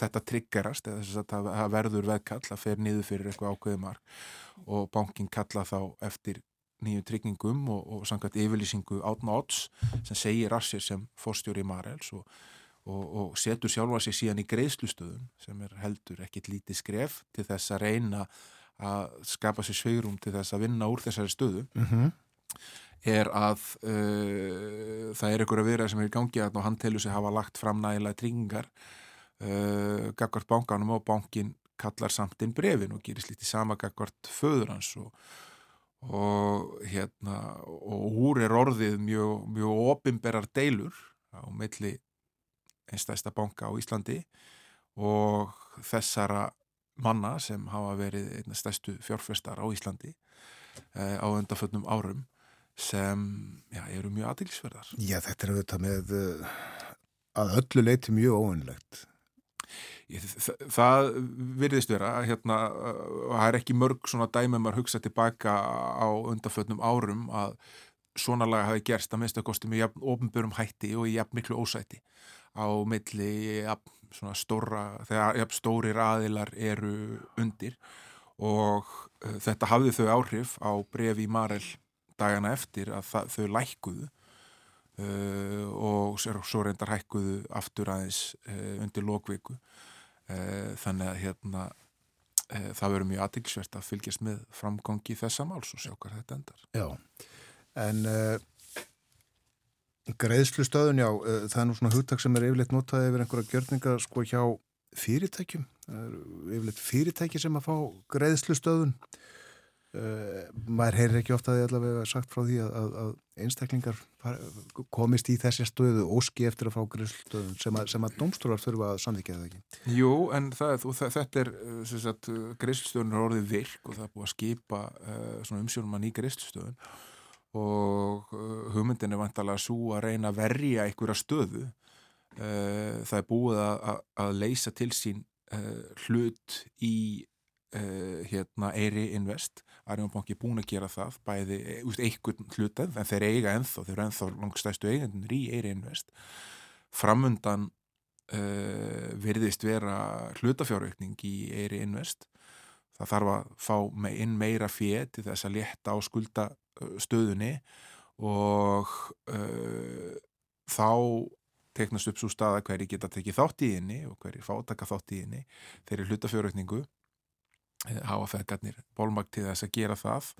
þetta triggerast eða þess að það verður veðkall að fer niður fyrir eitthvað ákveðumar og bankin kalla þá eftir nýju tryggingum og, og samkvæmt yfirlýsingu átna odds sem segir Rassir sem fórstjóri Marels og, og, og setur sjálfa sig síðan í greiðslustöðum sem er heldur ekkit lítið skref til þess að reyna að skapa sér sveirum til þess að vinna úr þessari stöðu mm -hmm. er að uh, það er einhverja viðræð sem er í gangi að hann telur sig hafa lagt fram nægilega tryggingar uh, gagvart bankanum og bankin kallar samt inn brefin og gerir slítið sama gagvart föður hans og og hérna og úr er orðið mjög, mjög opimberar deilur á milli einstæðsta banka á Íslandi og þessara manna sem hafa verið einna stæstu fjárfestar á Íslandi eh, á undaföldnum árum sem já, eru mjög aðeinsverðar. Já, þetta er auðvitað með uh, að öllu leiti mjög óvinnlegt. Það virðist vera hérna, það er ekki mörg svona dæmum að hugsa tilbaka á undanfötnum árum að svona laga hafi gerst að minnst að kosti með ofnbörum hætti og í jafn miklu ósætti. Á milli jafn, svona stóra, þegar jafn stórir aðilar eru undir og uh, þetta hafði þau áhrif á brefi í Marel dagana eftir að það, þau lækkuðu uh, og svo reyndar hækkuðu aftur aðeins uh, undir lókviku uh, þannig að hérna uh, það verður mjög aðtilsvert að fylgjast með framgangi þessa máls og sjá hvað þetta endar. Já, en uh, greiðslu stöðun, já, það er nú svona hugtak sem er yfirleitt notaði yfir einhverja gjörninga sko hjá fyrirtækjum. Yfirleitt fyrirtæki sem að fá greiðslu stöðun Uh, maður heyrir ekki ofta að þið allavega sagt frá því að, að, að einstaklingar komist í þessi stöðu óski eftir að fá greiðstöðun sem að, að domstólar þurfa að samþykja það ekki? Jú, en það, þetta er greiðstöðun er orðið virk og það er búið að skipa uh, umsjónum að ný greiðstöðun og uh, hugmyndin er vantalega svo að reyna að verja einhverja stöðu. Það er búið að leysa til sín hlut í hérna Eiri Invest Arjónbanki er búin að gera það bæði einhvern hlutað en þeir eiga enþá, þeir eru enþá langstæstu eigandur í Eiri Invest. Framundan uh, virðist vera hlutafjárökning í Eiri Invest. Það þarf að fá með inn meira fér til þess að létta á skuldastöðunni og uh, þá teknast upp svo stað að hverji geta tekið þátt í henni og hverji fátaka þátt í henni. Þeirri hlutafjárökningu hafa feðgarnir bólmagt til þess að gera það.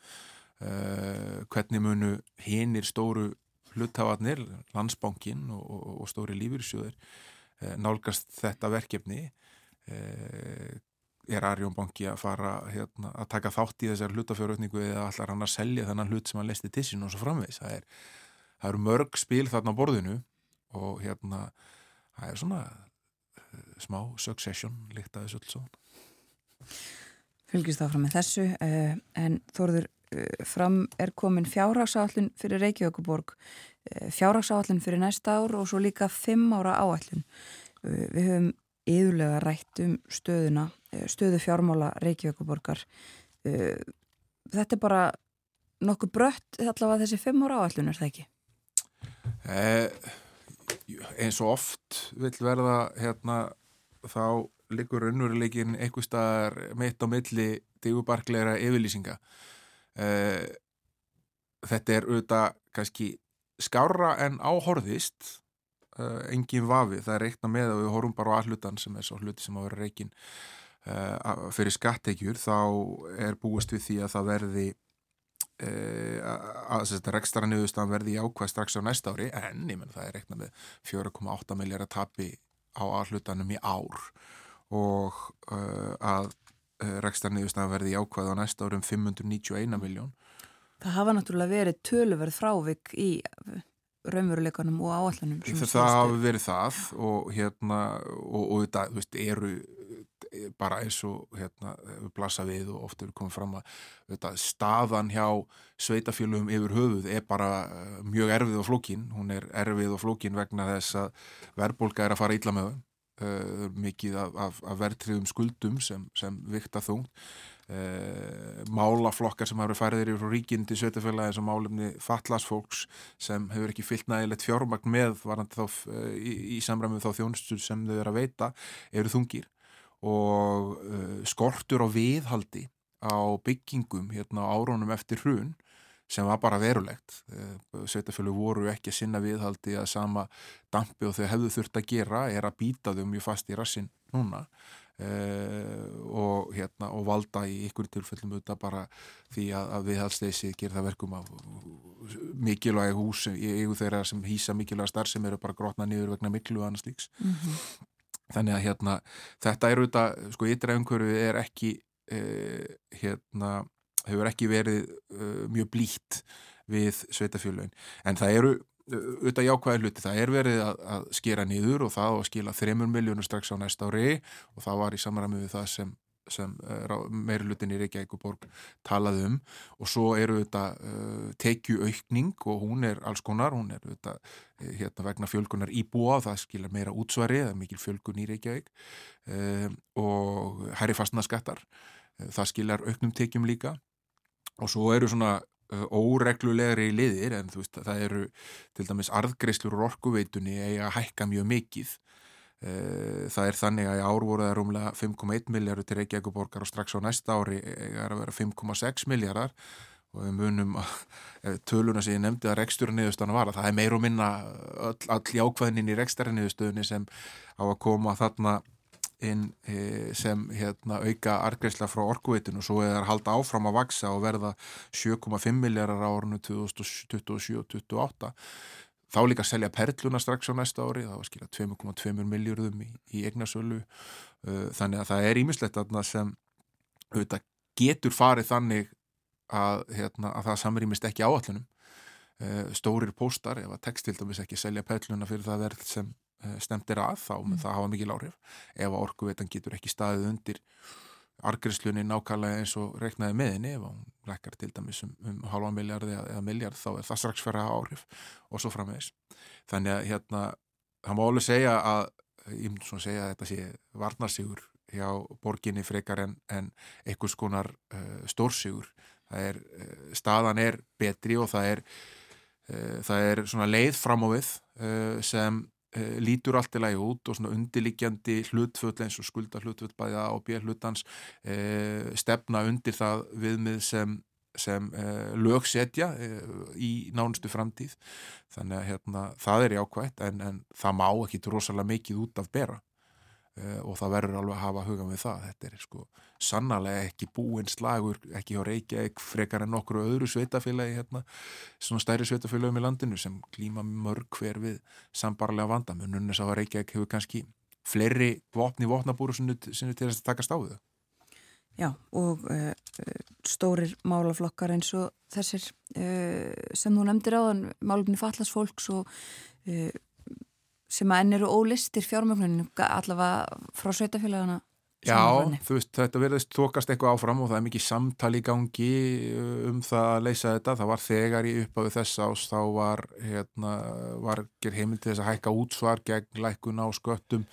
Uh, hvernig munu hinnir stóru hluthafarnir, landsbankin og, og, og stóri lífyrsjóður uh, nálgast þetta verkefni? Uh, er Arjónbanki að fara hérna, að taka þátt í þessar hlutafjáröfningu eða allar hann að selja þennan hlut sem hann lesti til sín og svo framvegs það, er, það eru mörg spil þarna á borðinu og hérna það er svona smá succession líkt að þessu öll svo fylgist áfram með þessu uh, en Þorður uh, fram er komin fjárhagsáallun fyrir Reykjavíkuborg eh, fjárhagsáallun fyrir næsta ár og svo líka fimm ára áallun við höfum yðurlega rætt um stöðuna stöðu fjármála Reykjavíkuborgar þetta er bara nokkuð brött allavega þessi fimm ára áallun er það ekki? eins og oft vil verða hérna þá liggur unnveruleikin einhver staðar mitt á milli digubarklegra yfirlýsinga. Uh, þetta er auðvitað kannski skára en áhorðist uh, engin vafi, það er reikna með að við horfum bara á allutan sem er svo hluti sem á að vera reikin uh, fyrir skattekjur þá er búist við því að það verði að þetta rekstra niðurstaðan verði ákvæð strax á næsta ári. En ég menn það er reikna með 4,8 miljardar tapi á allutanum í ár og uh, að uh, rekstarniðusna verði ákvað á næsta árum 591 miljón. Það hafa náttúrulega verið töluverð frávik í raunveruleikanum og áallanum. Það, það hafi verið það og hérna og, og þetta, veist, eru bara eins og hérna við blasa við og ofta við komum fram að þetta, staðan hjá sveitafélugum yfir höfuð er bara mjög erfið og flókin, hún er erfið og flókin vegna þess að verðbólka er að fara ítla með það Uh, mikið af, af, af verðtriðum skuldum sem, sem vikta þungt. Uh, málaflokkar sem hafa farið yfir frá ríkinn til sveitafélagi eins og málumni fallasfólks sem hefur ekki fyllt nægilegt fjármagn með varandi þá uh, í, í samræmið þá þjónustur sem þau eru að veita eru þungir. Og skortur á viðhaldi á byggingum hérna á árónum eftir hrun sem var bara verulegt. Eh, Sveitafjölu voru ekki að sinna viðhaldi að sama dampi og þau hefðu þurft að gera er að býta þau mjög fast í rassin núna uh, og, hérna, og valda í ykkur tilfellum auðvitað bara því að, að viðhaldsteysi ger það verkum af mikilvæg hús eigu þeirra sem hýsa mikilvæg starf sem eru bara grotna niður vegna miklu og annars líks. Mm -hmm. Þannig að hérna, þetta er auðvitað, sko yttra umhverfið er ekki uh, hérna hefur ekki verið uh, mjög blíkt við sveitafjölun en það eru uh, auðvitað jákvæði hluti, það er verið að, að skera nýður og það og skila 3 miljónur strax á næsta ári og það var í samræmi við það sem sem uh, meirulutin í Reykjavík og Borg talaði um. Og svo eru þetta uh, tekjuaukning og hún er alls konar, hún er þetta hérna vegna fjölgunar íbúa það skilja meira útsvari, það er mikil fjölgun í Reykjavík um, og herri fastnaskattar það skiljar auknum tekjum líka og svo eru svona óreglulegri liðir en þú veist það eru til dæmis arðgreislur og orkuveitunni eiga að hækka mjög mikið. Eh, það er þannig að í ár voru það rúmlega 5,1 miljardur til Reykjavík borgar og strax á næsta ári er að vera 5,6 miljardar og við munum að töluna sem ég nefndi að reksturniðustöðuna var að það er meir og minna all, all jákvæðinin í reksturniðustöðunni sem á að koma þarna inn e, sem hérna, auka argreifsla frá orkuveitinu og svo er það að halda áfram að vaksa og verða 7,5 miljardar á árunnu 2027 og 2028 þá líka að selja perluna strax á næsta ári, þá skilja 2,2 miljardum í, í eignasölu. Uh, þannig að það er ímislegt sem auðvitað, getur farið þannig að, hérna, að það samrýmist ekki áallunum uh, stórir póstar, ef að textildumis ekki selja perluna fyrir það verð sem uh, stemtir að, þá mun mm. það hafa mikil áhrif. Ef orkuveitan getur ekki staðið undir argriðslunni nákvæmlega eins og reknaði meðinni ef hún rekkar til dæmis um, um halva miljardi eða miljard þá er það strax fyrir að áhrif og svo framvegis. Þannig að hérna það má alveg segja að ég myndi svona segja að þetta sé varnarsigur hjá borginni frekar en, en einhvers konar uh, stórsigur. Það er, uh, staðan er betri og það er uh, það er svona leið fram á við sem Eh, lítur allt í lagi út og svona undirliggjandi hlutfull eins og skulda hlutfull bæða á bér hlutans eh, stefna undir það viðmið sem, sem eh, lögsetja eh, í nánustu framtíð. Þannig að hérna, það er jákvægt en, en það má ekki rosalega mikið út af bera og það verður alveg að hafa huga með það. Þetta er sko sannarlega ekki búinn slagur ekki á Reykjavík frekar en okkur öðru sveitafélagi hérna, svona stæri sveitafélagum í landinu sem klíma mörg hver við sambarlega vandamununni sá að Reykjavík hefur kannski fleiri vopni vopnabúru sem er til að taka stáðu Já, og uh, stórir málaflokkar eins og þessir uh, sem þú nefndir á málumni fallast fólks og uh, sem að enn eru ólistir fjármögnunum allavega frá sveitafélagana Já, þú veist, þetta verðist þokast eitthvað áfram og það er mikið samtali í gangi uh, um það að leysa þetta það var þegar í upphafi þess ás þá var, hérna, var heimil til þess að hækka útsvar gegn lækun á sköttum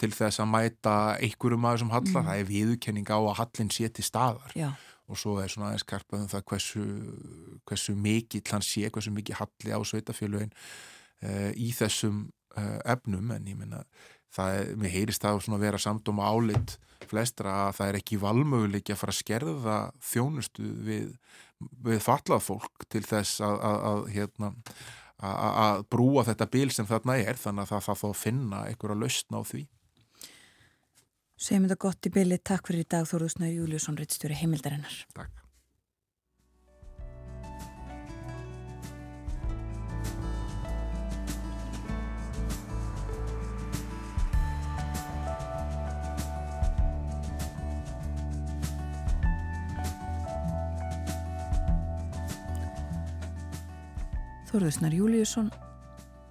til þess að mæta einhverjum aðeins um hallar, mm. það er viðkenning á að hallin sé til staðar Já. og svo er svona aðeins karpaðum það hversu, hversu mikið hann sé, hversu mikið halli á sveitafélagin uh, í þessum efnum en ég minna það er, mér heyrist það að vera samt um álit flestra að það er ekki valmöguleik að fara að skerða þjónustu við, við fallað fólk til þess að, að, að, hérna, að brúa þetta bíl sem þarna er þannig að það þarf að finna einhverja lausna á því. Segjum þetta gott í bíli, takk fyrir í dag Þóruðsnau Júliusson, reittstjóri heimildarinnar. Takk Þorðusnar Júliusson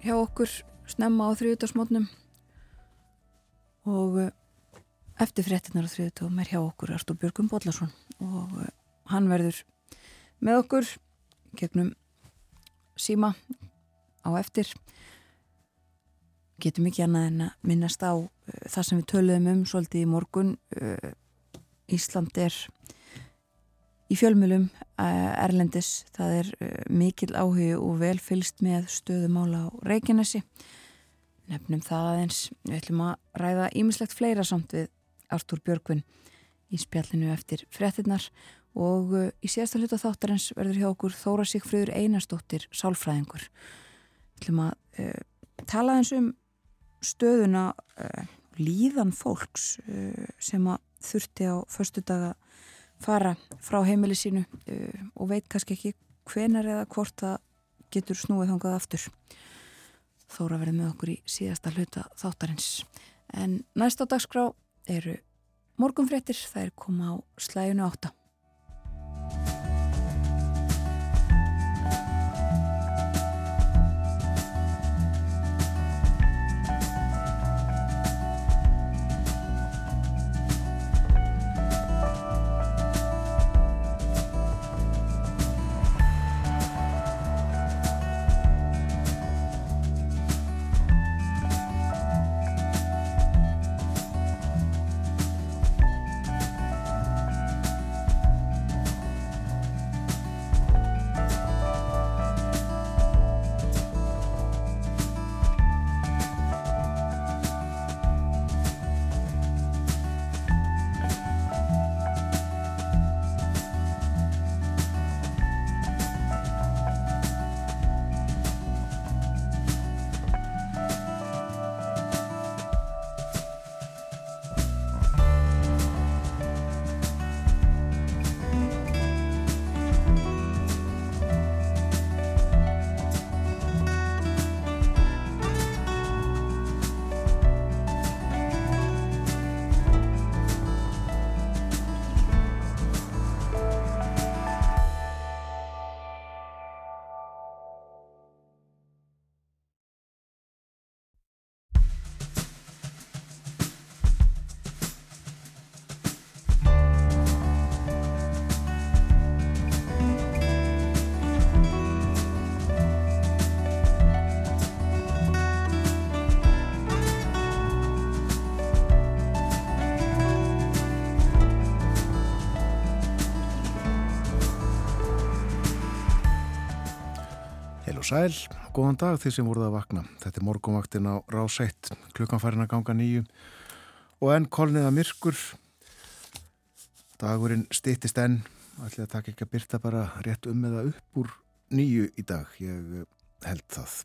hjá okkur snemma á þriðutarsmótnum og eh, eftir frettinnar á þriðutum er hjá okkur Artur Björgum Bodlason og eh, hann verður með okkur gegnum síma á eftir. Getum ekki annað en að minnast á uh, það sem við töluðum um svolítið í morgun Ísland er í fjölmjölum eh, Erlendis. Það er eh, mikil áhug og vel fylst með stöðumála á Reykjanesi. Nefnum það aðeins. Við ætlum að ræða ímislegt fleira samt við Artúr Björgvin í spjallinu eftir frettinnar og eh, í síðasta hluta þáttarins verður hjá okkur Þóra Sigfröður Einarstóttir Sálfræðingur. Við ætlum að uh, tala eins um stöðuna uh, líðan fólks uh, sem að þurfti á förstu daga fara frá heimili sínu uh, og veit kannski ekki hvenar eða hvort það getur snúið þangað aftur. Þóra verið með okkur í síðasta hluta þáttarins. En næst á dagskrá eru morgunfréttir, er koma á slæjunu átta. sæl, góðan dag því sem voruð að vakna. Þetta er morgunvaktin á rásætt, klukkan farin að ganga nýju og enn kolniða myrkur. Dagurinn stýttist enn, ætli að taka ekki að byrta bara rétt um eða upp úr nýju í dag, ég eh, held það.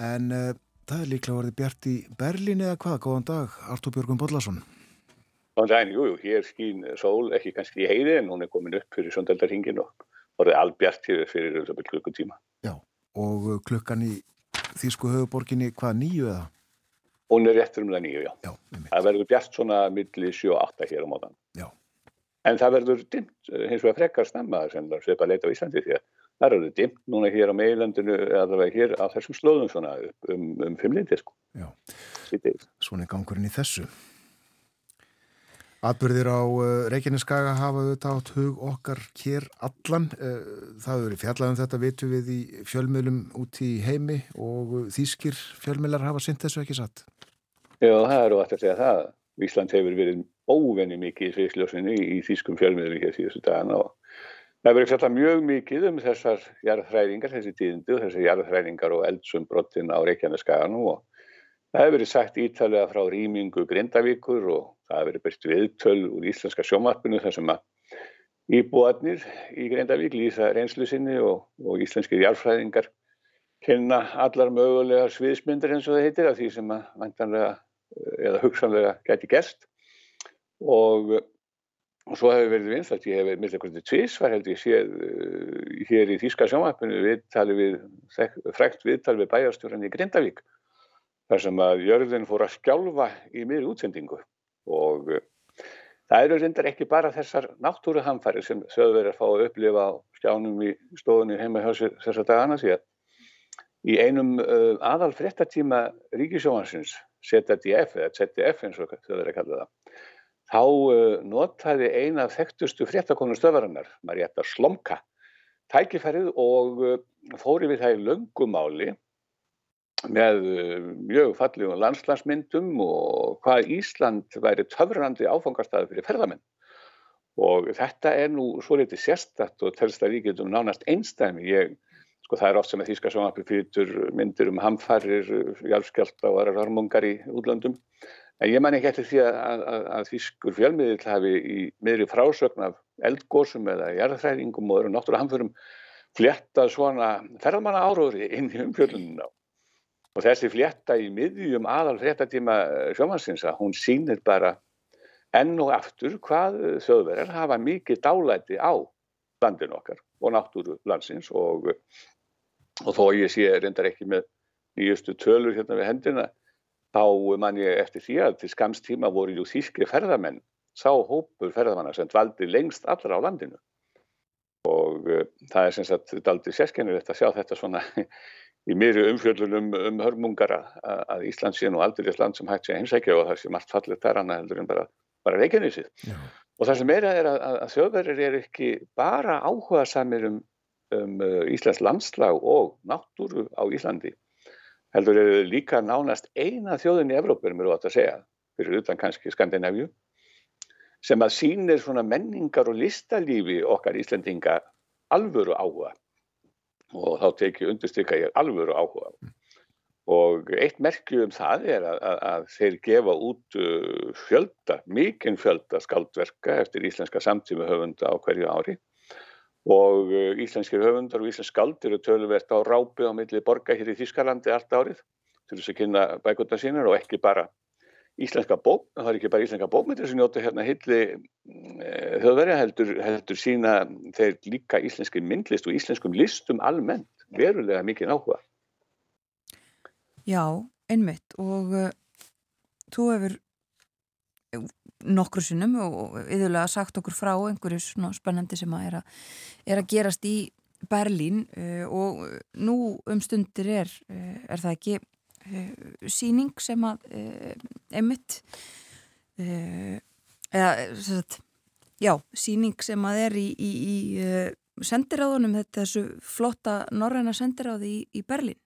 En uh, það er líklega verið bjart í Berlín eða hvað, góðan dag, Artur Björgum Bodlason. Góðan dag, jú, jú, hér skýn sól, ekki kannski í heiði en hún er komin upp fyrir söndaldarhingin og orðið albjart hér fyrir um klukkutíma. Já, og klukkan í Þísku höfuborginni hvað nýju eða? Hún er réttur um það nýju, já. já það verður bjart svona milli 7-8 hér á mótan. Já. En það verður dimt, hins vegar frekar snemma sem það að leita á Íslandi því að það verður dimt núna hér á meilandinu eða hér á þessum slóðum svona um, um fimmlindi sko. Já, svona er gangurinn í þessu. Atbyrðir á uh, Reykjaneskaga hafa auðvitað átt hug okkar hér allan. Uh, það hefur verið fjallað um þetta vitu við í fjölmiðlum út í heimi og þýskir fjölmiðlar hafa synt þessu ekki satt. Já, það eru alltaf að segja það. Ísland hefur verið óvenni mikið í sviðsljósinu í þýskum fjölmiðlum hér síðustu dagana og það hefur verið fjallað mjög mikið um þessar jarðhræringar, þessi tíðindu, þessar jarðhræringar og eldsumbrottin á Reykjaneskaganum og Það hefur verið sagt ítalega frá rýmingu Grindavíkur og það hefur verið byrst viðtöl úr íslenska sjómarpinu þar sem að íbúarnir í Grindavík lýsa reynslu sinni og, og íslenskir járfræðingar kynna allar mögulega sviðsmyndir eins og það heitir af því sem að vantanlega eða hugsanlega gæti gerst. Og, og svo hefur verið vinslægt, ég hef verið hvernig tvís var held ég séð uh, hér í Þíska sjómarpinu viðtali við, frekt viðtali við bæjarstjóran í Grindavík þar sem að jörðin fór að skjálfa í miðri útsendingu og uh, það eru reyndar ekki bara þessar náttúruhamfæri sem sögverðar fá að upplifa á skjánum í stofunni heima hjá þessar dagana síðan. Í einum uh, aðal frettatíma Ríkisjóhansins, ZDF eða ZDF eins og þau verður að kalla það, þá uh, notaði eina þekktustu frettakonu stöðvarinnar, Marietta Slomka, tækifærið og uh, fóri við það í löngumáli með eh, mjög fallegum landslandsmyndum og hvað Ísland væri töfrandi áfangastæði fyrir ferðamenn. Og þetta er nú svo litið sérstatt og telst að við getum nánast einstæmi. Ég, sko það er oft sem að Þíska sjónarpi fýtur myndir um hamfarir, jálfskjálta og aðrar harmungar í útlöndum. En ég man ekki eftir því að, að, að Þískur fjölmiðil hafi í miðri frásögn af eldgósum eða jarðhræðingum og öðrum náttúrulega hamförum flétta svona ferðmanna áróðri inn í umfjöldunum á. Og þessi flétta í miðjum aðal fléttatíma eh, sjómansins að hún sínir bara enn og aftur hvað þjóðverðar hafa mikið dálæti á landin okkar og náttúru landsins og, og þó ég sé reyndar ekki með nýjustu tölur hérna við hendina þá man ég eftir því að til skamstíma voru jú þýskri ferðamenn sá hópur ferðamanna sem dvaldi lengst allra á landinu. Og uh, það er sem sagt daldi sérskennilegt að sjá þetta svona í miðri umfjöldunum um hörmungar að Ísland sé nú aldrei land sem hægt sé að heimsækja og það sé margt fallið þar annað heldur en bara, bara Reykjanesið. Og það sem meira er að, að, þjóðverðir er ekki bara áhuga samir um, um uh, Íslands landslag og náttúru á Íslandi. Heldur er líka nánast eina þjóðin í Evróp, erum við átt að segja, fyrir utan kannski Skandinavíu, sem að sínir svona menningar og listalífi okkar Íslandinga alvöru áhuga og þá tekið undirstykka ég alvöru áhuga. Og eitt merkju um það er að, að, að þeir gefa út uh, fjölda, mikinn fjölda skaldverka eftir íslenska samtíma höfunda á hverju ári. Og uh, íslenskir höfundar og íslensk skald eru töluvert á rápi á milli borga hér í Þískalandi allt árið til þess að kynna bækundar sínar og ekki bara íslenska bók, það er ekki bara íslenska bókmyndir sem njóta hérna hilli e, þjóðverja heldur, heldur sína þeir líka íslenski myndlist og íslenskum listum almennt verulega mikið áhuga. Já, einmitt og uh, þú hefur nokkru sinnum og yfirlega sagt okkur frá einhverju spennandi sem að er, að er að gerast í Berlín uh, og nú um stundir er, er það ekki síning sem að emitt uh, eða sagt, já, síning sem að er í, í, í sendiráðunum þetta þessu flotta norræna sendiráði í, í Berlín.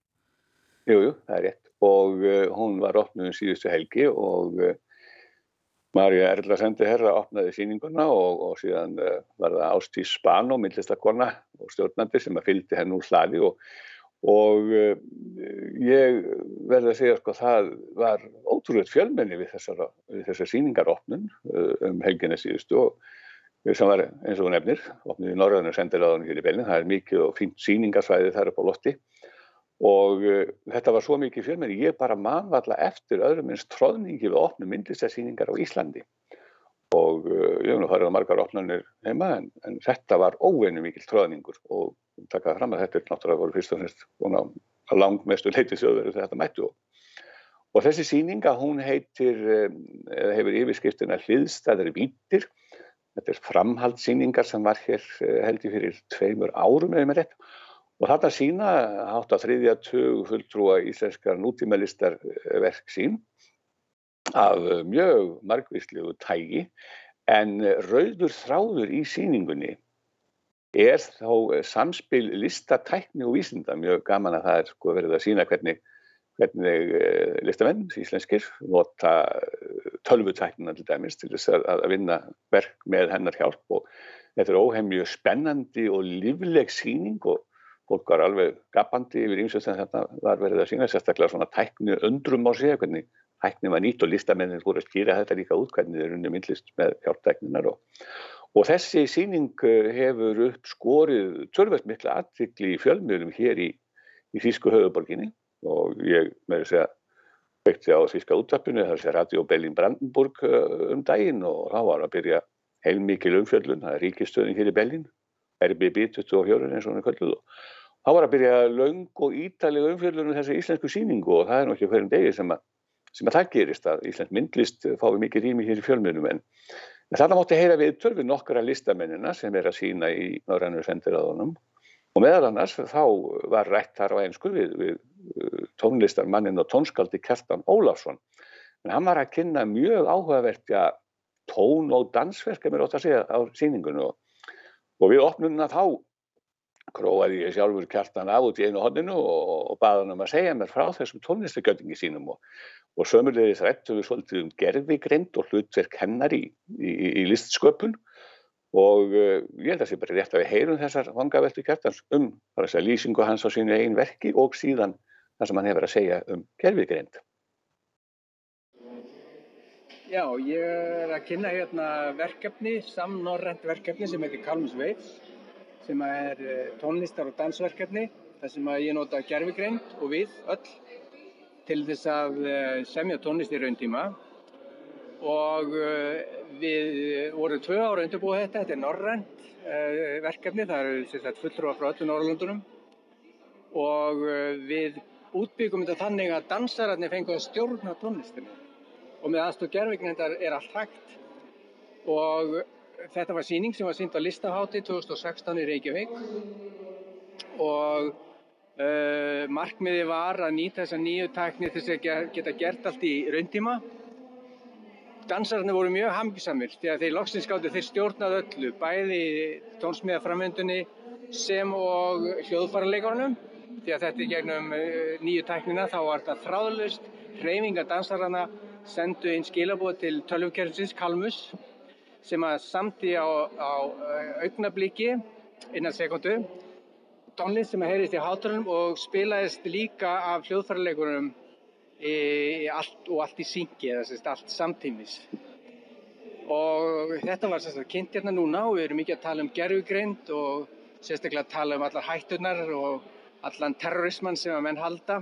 Jújú, það er rétt. Og hún var opnuð um síðustu helgi og Marja Erla sendiherra opnaði síninguna og, og síðan var það Ástís Spano, myndlistakonna og stjórnandi sem að fylgdi henn úr hlaði og og uh, ég verði að segja sko það var ótrúlega fjölmenni við þessar, þessar síningaropnun uh, um helginni síðustu og sem var eins og nefnir, opnið í á hann hér í Belgin, það er mikið og fínt síningarsvæði þar upp á lotti og uh, þetta var svo mikið fjölmenni, ég bara manvalla eftir öðrum eins tróðningi við opnum myndlistarsýningar á Íslandi og uh, ég hef nú farið á margar opnarnir heima en, en þetta var óveinu mikil tróðningur og takaði fram að þetta er náttúrulega voru fyrst og fremst að langmestu leiti þjóðverðu þegar þetta mættu. Og þessi síninga hún heitir um, eða hefur yfirskriftina hliðstæðari vítir þetta er framhaldssíningar sem var hér uh, held ég fyrir tveimur árum eða með rétt. Og þetta sína hátt á þriðja tug fulltrúa íslenskar nútímalistar verk sín af mjög margvíslegu tægi en rauður þráður í síningunni er þá samspil listatækni og vísinda. Mjög gaman að það er sko verið að sína hvernig, hvernig eh, listamenn íslenskir nota eh, tölvutæknina til dæmis til þess að vinna verk með hennar hjálp. Og þetta er óhemju spennandi og lífleg síning og fólk var alveg gapandi yfir eins og þetta var verið að sína sérstaklega svona tækni undrum á sig hvernig hækni var nýtt og listamennin voru að skýra þetta líka út hvernig þeir runni myndlist með hjálptækninar og, og þessi síning eh, hefur upp skorið törfæst mikla aðvikli í fjölmjölum hér í, í Þísku höfuborginni og ég með þess að vekti á Þíska útvarpinu þar sé Radio Berlin Brandenburg eh, um daginn og þá var að byrja heilmikil umfjöllun, það er ríkistöðin hér í Berlin RBB 24 eins og hann er kvölduð og þá var að byrja laung og ítalega umfjöllun um þessi íslensku síningu og það er nokkið hverjum degi sem að sem að það gerist að Íslands myndlist fái mikið rými hér í fjölmjölum en, þarna mótti heyra við törfi nokkura listamennina sem er að sína í Norrannur sendiráðunum. Og meðal annars þá var rætt þar á einsku við, við uh, tónlistarmannin og tónskaldi Kjartan Ólafsson. En hann var að kynna mjög áhugavertja tón og dansverk er á síningunum og, við opnum það þá króaði ég sjálfur kjartan af út í einu hodninu og, og baði hann um að segja mér frá þessum tónlistakjöldingi sínum og, og sömurlegis rættum við svolítið um gerðvigrind og hlutverk hennar í, í, í listsköpun og uh, ég held að það sé bara rétt að við heyrum þessar vangaveltu kjartans um þess að lýsingu hans á sínu einn verki og síðan það sem hann hefur að segja um gerðvigrind. Já, ég er að kynna hérna verkefni, samnorrent verkefni sem heitir Kalmus Veits sem er eh, tónlistar og dansverkefni þar sem ég nota gerfigreind og við öll til þess að eh, semja tónlist í rauntíma og eh, við vorum tvö ára undirbúið þetta, þetta er norrænt verkefni, það eru fulltrúa frá öllu Norrlundunum og við útbyggum þetta þannig að dansararnir fengu að stjórna tónlistinu og með aðstóð gerfigreindar er allt hægt. Og Þetta var síning sem var sínd á listahátti 2016 í Reykjavík. Og markmiði var að nýta þessa nýju tækni til þess að geta gert allt í rauntíma. Dansararnir voru mjög hamgisamil því að þeir loksins gáttu þeir stjórnað öllu, bæði tónsmíðaframöndunni sem og hljóðfærarleikarnum því að þetta er gegnum uh, nýju tæknina þá var þetta þráðlust, hreyfinga dansararna sendu inn skilabóð til tölvkerfisins Kalmus sem að samti á, á eh, augnabliki innan sekundu tónlist sem að heyrist í hátalunum og spilaðist líka af í allt og allt í syngi eða sérst allt samtímis. Og þetta var sérstaklega kynnt hérna núna og við erum mikið að tala um gerfugreind og sérstaklega að tala um allar hættunar og allan terrorismann sem að menn halda.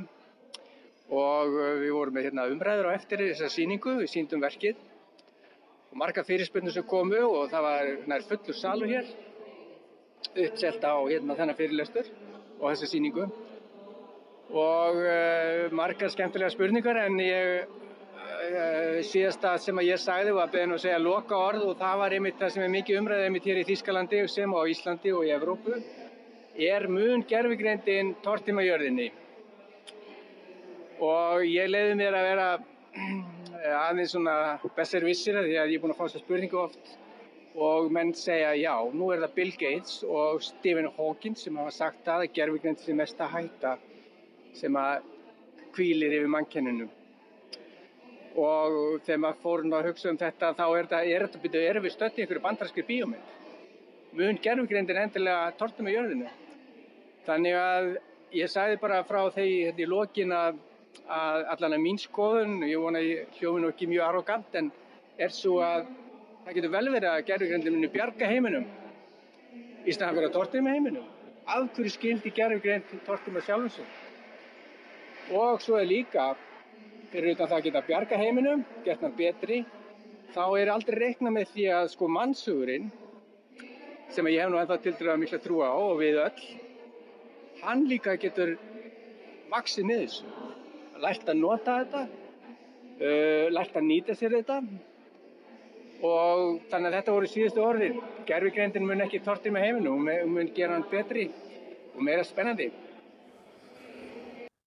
Og við vorum með hérna, umræður á eftir þessar síningu, við síndum verkið. Og marga fyrirspunni sem komu og það var nær fullur salur hér uppselt á hérna þennan fyrirlestur og þessa síningu og uh, margar skemmtilega spurningar en ég uh, síðasta sem að ég sagði var beðin að segja loka orð og það var einmitt það sem er mikið umræðið einmitt hér í Þískalandi sem á Íslandi og í Evrópu. Er mun gerfigreindin tortimajörðinni og ég leiði mér að vera aðeins svona besser vissir því að ég er búin að fá þessa spurningu oft og menn segja já, nú er það Bill Gates og Stephen Hawking sem hafa sagt að gerfugrind er mest að hætta sem að kvílir yfir mannkenninu og þegar maður fór að hugsa um þetta þá er þetta, er þetta byrjuð, erum við stöttið ykkur bandarskir bíómynd? Mun gerfugrindin endilega tortum í jörðinu þannig að ég sagði bara frá þegar hérna í lokin að, að allan að mín skoðun, ég vona ég hljófi nú ekki mjög arrogant, en er svo að það getur vel verið að gerðugrindin muni bjarga heiminum í staðan að tortima heiminum. Af hverju skildi gerðugrind tortima sjálfum sig? Og svo er líka, fyrir utan það að geta bjarga heiminum, gert hann betri, þá er aldrei reikna með því að sko mannsugurinn, sem ég hef nú ennþá til dæra mikla trú á og við öll, hann líka getur vaksið með þessu. Lært að nota þetta, uh, lært að nýta sér þetta og þannig að þetta voru síðustu orðir. Gerfigreindin mun ekki tortið með heiminu, hún mun gera hann betri og meira spennandi.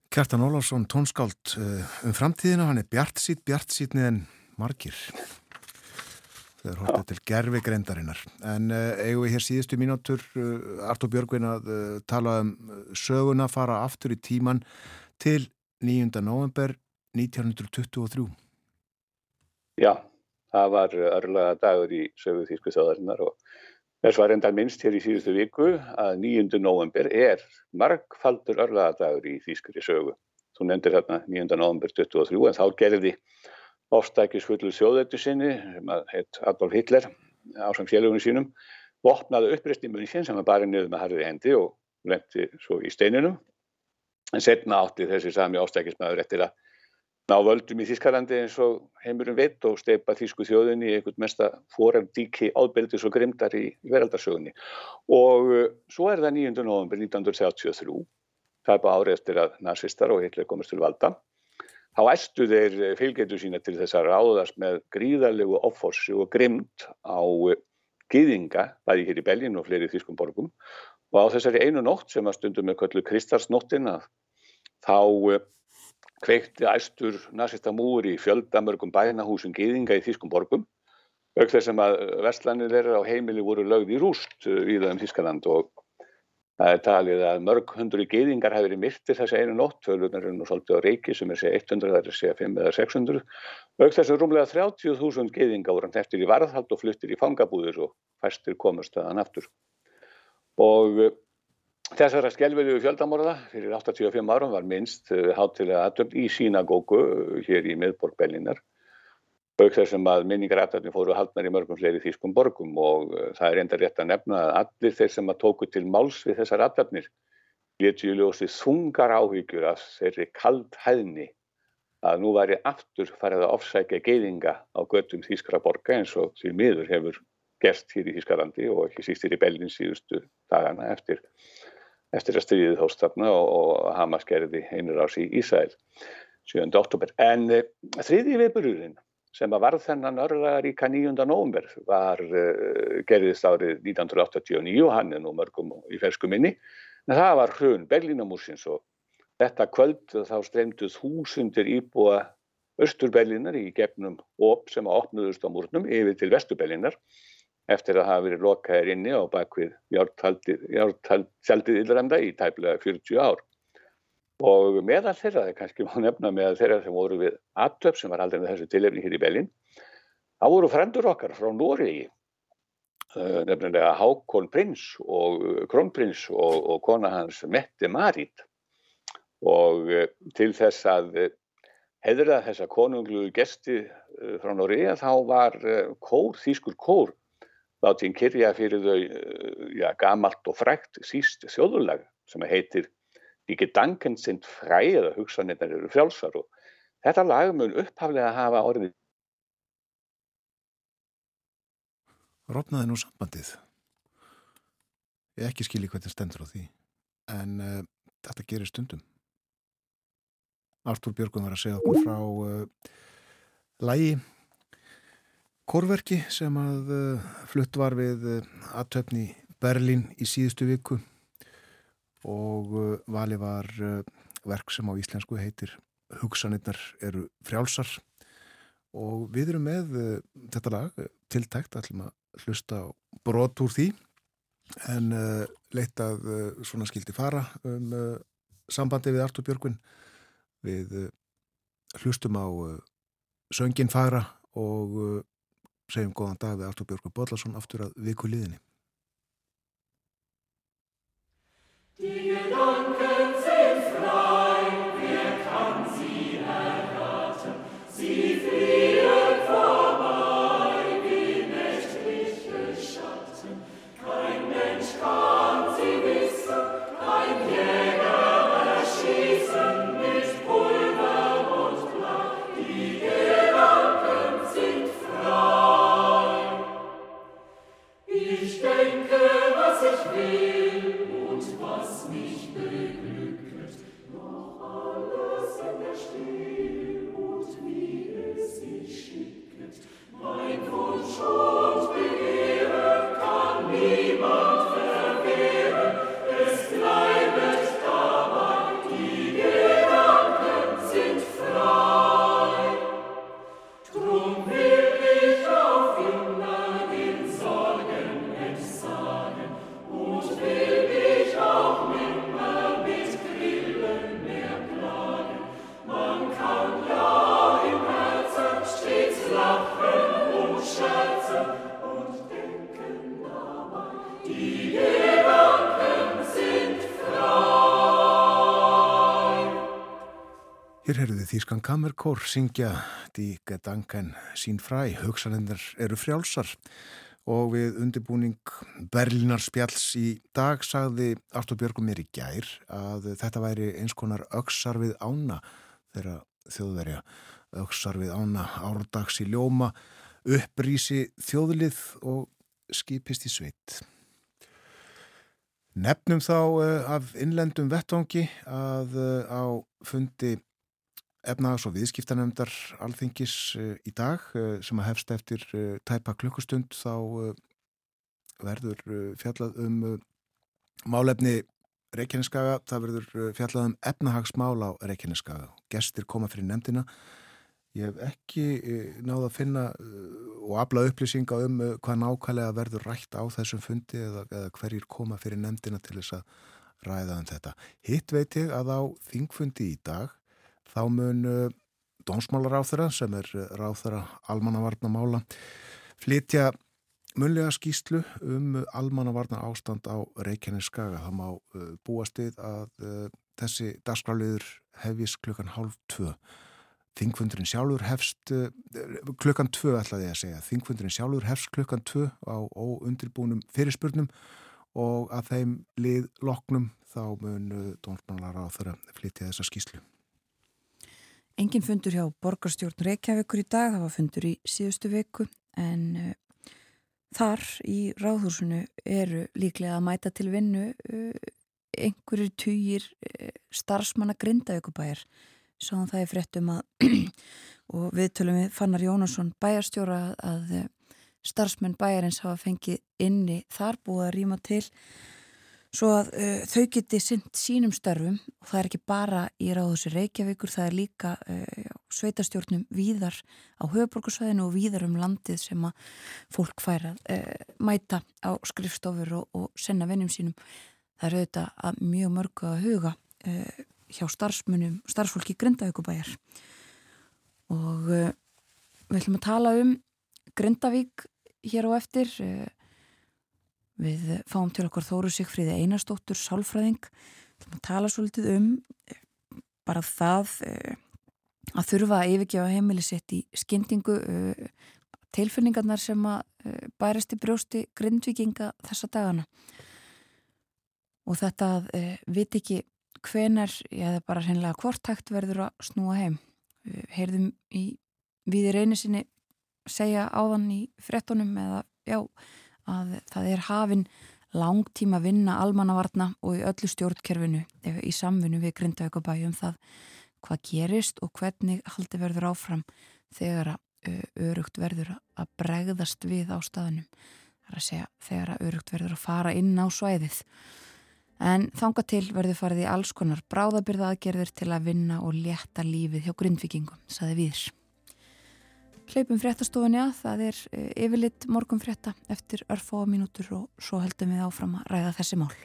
Kjartan Ólásson, tónskáld uh, um framtíðina, hann er bjart sít, bjart sítnið en margir þegar hóttið til gerfi greindarinnar. En uh, eigum við hér síðustu mínútur, uh, Artur Björgvin að tala um söguna fara aftur í tíman til 9. november 1923. Já, það var örlaga dagur í sögu þýsku þjóðarinnar og Þess var enda minnst hér í síðustu viku að 9. november er margfaldur örlaðadagur í Þýskri sögu. Þú nefndir hérna 9. november 23 en þá gerði ofstækisfullu sjóðættu sinni, sem heit Adolf Hitler á samt félagunum sínum, vopnaði uppreist í munnsinn sem var bara niður með harði hendi og lendi svo í steininum. En setna átti þessi sami ofstækismæður eftir að ná völdum í Þískalandi eins og heimurum veit og steipa Þísku þjóðinni í einhvern mesta fórendíki ábeldis og grimdar í veraldarsögunni. Og uh, svo er það 9. november 1933, það er bara árið eftir að nazistar og Hitler komast til valda. Þá æstu þeir fylgjetu sína til þess að ráðast með gríðarlegu offorsi og grimd á uh, gýðinga, bæði hér í Belgin og fleiri Þískum borgum. Og á þessari einu nótt sem að stundum með köllu Kristarsnóttina þá uh, kveikti æstur nazista múur í fjöldamörgum bænahúsum gýðinga í Þýskum borgum auk þess að vestlanir þeirra á heimili voru lögð í rúst uh, í það um Þýskaland. Og það er talið að mörg hundru gýðingar hefur verið myrtir þessi einu nótt, er nú svolítið á reiki sem er segja 100, það er segja 5 eða 600 auk þess að rúmlega 30.000 gýðinga voru hann eftir í varðhald og fluttir í fangabúðir og fæstir komast aðan aftur. Og Þessara skjálfilegu fjöldamorða fyrir 85 árum var minnst eh, hátilega aðtöfn í sínagóku eh, hér í miðborg Bellinar. Auk þessum að minningaratöfni fóru haldnar í mörgum fleiri þýskum borgum og eh, það er enda rétt að nefna að allir þeir sem að tóku til máls við þessar aðtöfnir létti í ljósi þungar áhyggjur af þeirri kald hæðni að nú væri aftur farið að ofsækja geyðinga á göttum þýskra borga eins og því miður hefur gerst hér í Þýskalandi og ekki síst hér í Bellin síðustu dagana eftir eftir að stríðið hóstafna og, og Hamas gerði einur ás í Ísæl 7. oktober. En uh, þriði viðbururinn sem að varð þennan örlaðar í kanníunda nógumber var uh, gerðist árið 1989 og hann er nú mörgum í fersku minni. En það var hrun Berlínamúsins og þetta kvöld þá streymduð húsundir íbúa Östur-Berlínar í gefnum op sem að opnuðust á múrnum yfir til Vestur-Berlínar eftir að hafa verið lokaðir inni á bakvið jártaldið illranda í tæplega 40 ár. Og meðal þeirra, það er kannski má nefna meðal þeirra sem voru við aðtöp sem var aldrei með þessu tilefni hér í Belin, það voru frendur okkar frá Nóriði, nefnilega Hákon Prins og Kronprins og, og kona hans Mette Marit. Og til þess að heðra þessa konungluðu gesti frá Nóriði þá var kór, þýskur kór, látin kyrja fyrir þau eh, ja, gamalt og frækt síst þjóðulag sem heitir Die Gedanken sind frei eða hugsanirnar eru frjálsar. Og þetta lag mun upphaflega hafa orðið Rópnaði nú sambandið. Ég ekki skilji þetta stendur á því en uh, þetta gerir stundum. Artúr Björgun var að segja okkur frá uh, lægi Korverki sem að uh, flutt var við uh, aðtöfni Berlin í síðustu viku. Og uh, vali var verk sem á íslensku heitir Hugsanirnar eru frjálsar. Og við erum með þetta lag tiltækt, ætlum að hlusta brot úr því. En leitað svona skildi fara um sambandi við Artur Björgvin. Við hlustum á söngin fara og segjum góðan dag við Artur Björgur Bodlason aftur að viku liðinni Hér heyrðu Þískan Kammerkór syngja Die Gedanken sín fræ, hugsanendar eru frjálsar og við undirbúning Berlínar spjalls í dag sagði Artur Björgum mér í gær að þetta væri eins konar öksar við ána þeirra þjóðverja öksar við ána árdags í ljóma upprísi þjóðlið og skipist í sveit. Nefnum þá uh, af innlendum vettvangi að uh, á fundi efnaðs og viðskiptanemndar alþingis uh, í dag sem að hefst eftir tæpa klukkustund þá verður fjallað um málefni Reykjaneskaga, það verður fjallað um efnahagsmál á Reykjaneskaga. Gestir koma fyrir nefndina Ég hef ekki eh, náða að finna eh, og afla upplýsinga um eh, hvað nákvæmlega verður rætt á þessum fundi eða, eða hverjir koma fyrir nefndina til þess að ræða um þetta. Hitt veit ég að á þingfundi í dag þá mun dónsmálaráþara sem er ráþara almannavarnamála flytja munlega skýslu um almannavarna ástand á Reykjaneskaga. Það má búast við að þessi dagskráliður hefis klukkan hálf tvö. Þingfundurinn sjálfur hefst klukkan tvö ætlaði ég að segja. Þingfundurinn sjálfur hefst klukkan tvö á óundirbúnum fyrirspurnum og að þeim lið loknum þá mun þeirra flytja þessa skýslu. Engin fundur hjá borgarstjórn Reykjavíkur í dag, það var fundur í síðustu viku en uh, þar í ráðhúsinu eru líklega að mæta til vinnu uh, einhverjir týjir uh, starfsmanna grindavíkubæjar sáum það í fréttum að og við tölum við Fannar Jónasson bæjarstjóra að starfsmenn bæjarins hafa fengið inni þar búið að rýma til svo að uh, þau geti synd sínum störfum og það er ekki bara í ráðhúsi Reykjavíkur, það er líka uh, sveitastjórnum víðar á höfuborgarsvæðinu og víðar um landið sem að fólk færa uh, mæta á skrifstofur og, og senna vennum sínum. Það er auðvitað að mjög mörgu að huga hjá starfsmunum, starfsfólki Grindavíkubæjar og uh, við ætlum að tala um Grindavík hér á eftir uh, við fáum til okkar Þóru Sigfríði Einarstóttur Sálfræðing, ætlum að tala svolítið um uh, bara það að þurfa að yfirgefa heimili sitt í skyndingu tilfinningarnar sem að bærist í brjósti Grindvíkinga þessa dagana. Og þetta að vit ekki hvenar, eða bara hreinlega hvort takt verður að snúa heim. Heyrðum í viði reynisinni segja áðan í frettunum eða já að það er hafinn langtíma vinna almannavarna og í öllu stjórnkerfinu í samfunnu við Grindavíkabæjum það hvað gerist og hvernig haldi verður áfram þegar að örugt verður að bregðast við á staðunum það er að segja þegar að örugt verður að fara inn á svæðið En þanga til verður farið í alls konar bráðabyrða aðgerðir til að vinna og létta lífið hjá grindvikingum, saði viðs. Hlaupum fréttastofunni að það er eh, yfirlitt morgum frétta eftir örfóa mínútur og svo heldum við áfram að ræða þessi mál.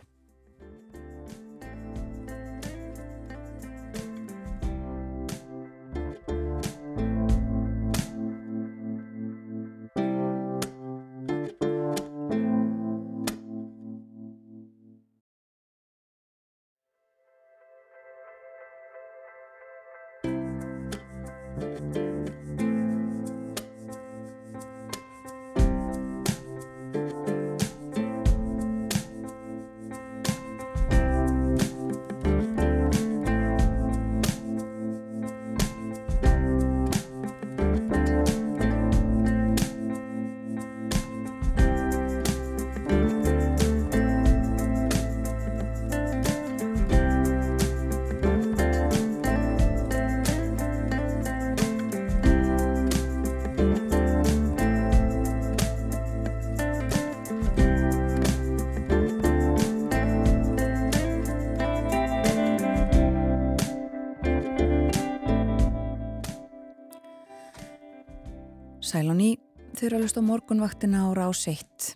Þau eru að hlusta á morgunvaktina á rás 1.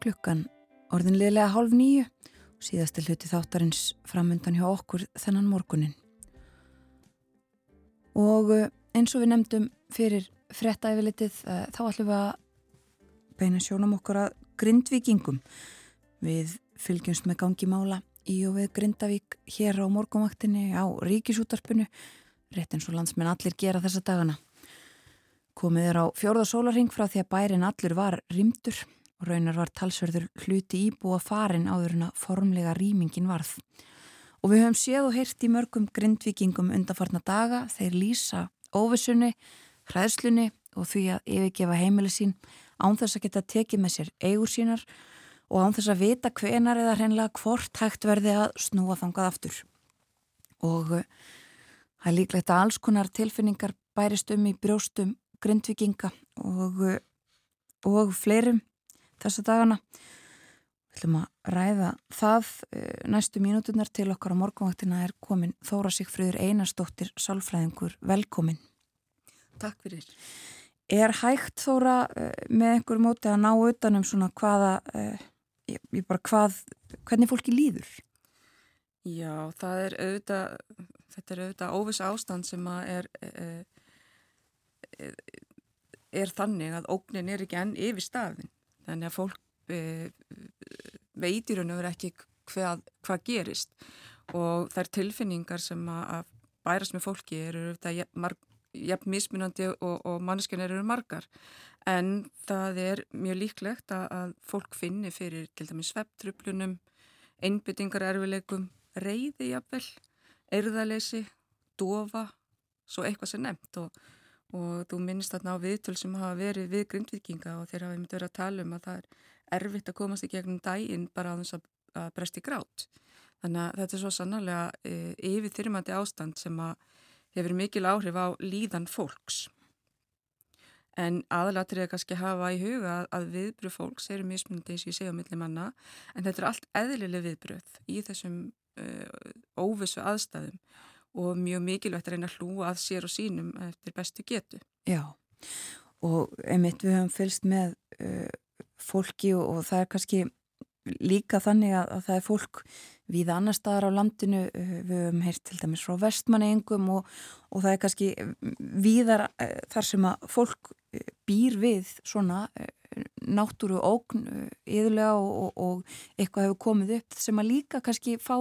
Klukkan orðinlega hálf nýju og síðastil hluti þáttarins framöndan hjá okkur þennan morgunin. Og eh, eins og við nefndum fyrir frettæfilitið eh, þá ætlum við að beina sjónum okkur að grindvikingum. Við fylgjumst með gangi mála í og við Grindavík hér á morgunvaktinni á ríkisútarpinu rétt eins og landsmenn allir gera þessa dagana. Komið er á fjórðasólaring frá því að bærin allur var rimdur og raunar var talsverður hluti íbúa farin áður en að formlega rýmingin varð. Og við höfum séð og heyrt í mörgum grindvikingum undanfarna daga þeir lýsa óvissunni, hræðslunni og því að yfirgefa heimili sín án þess að geta tekið með sér eigur sínar og án þess að vita hvenar eða hreinlega hvort hægt verði að snúa þangað aftur. Og uh, það er líklegt að alls konar tilfinningar bærist um í brjóstum grindvikinga og, uh, og fleirum þessa dagana. Við ætlum að ræða það uh, næstu mínútunar til okkar á morgunvaktina er komin Þóra Sigfröður Einarstóttir Sálfræðingur. Velkomin. Takk fyrir. Er hægt Þóra með einhver móti að ná utanum svona hvaða ég, ég bara hvað, hvernig fólki líður? Já, það er auðvitað, þetta er auðvitað óviss ástand sem að er, er, e, er þannig að ógnin er ekki enn yfir stafin. Þannig að fólk e, veitir og nefnir ekki hvað, hvað gerist. Og þær tilfinningar sem að bærast með fólki eru jafn mismunandi og, og manneskjarnir eru margar. En það er mjög líklegt að, að fólk finni fyrir til dæmis svepptröflunum, einbyttingar erfileikum, reyði jafnvel, erðaleysi, dofa, svo eitthvað sem nefnt. Og, og þú minnst þarna á viðtöl sem hafa verið við grindvikinga og þeir hafa myndið verið að tala um að það er erfitt að komast í gegnum dægin bara á þess að, bresti grát. Þannig að þetta er svo sannarlega e, yfir þyrmandi ástand sem að hefur mikil áhrif á líðan fólks. En aðalatrið er kannski að hafa í huga að viðbröð fólks eru mismunandi eins og ég segja á milli manna en þetta er allt eðlileg viðbröð í þessum uh, óvissu aðstæðum og mjög mikilvægt að reyna að hlúa að sér og sínum eftir bestu getu. Já og einmitt við höfum fylst með uh, fólki og, og það er kannski líka þannig að, að það er fólk við annar staðar á landinu uh, við höfum heyrt til dæmis frá vestmanneingum og, og það er kannski viðar uh, þar sem að fólk uh, býr við svona náttúru ógn yðurlega og, og eitthvað hefur komið upp sem að líka kannski fá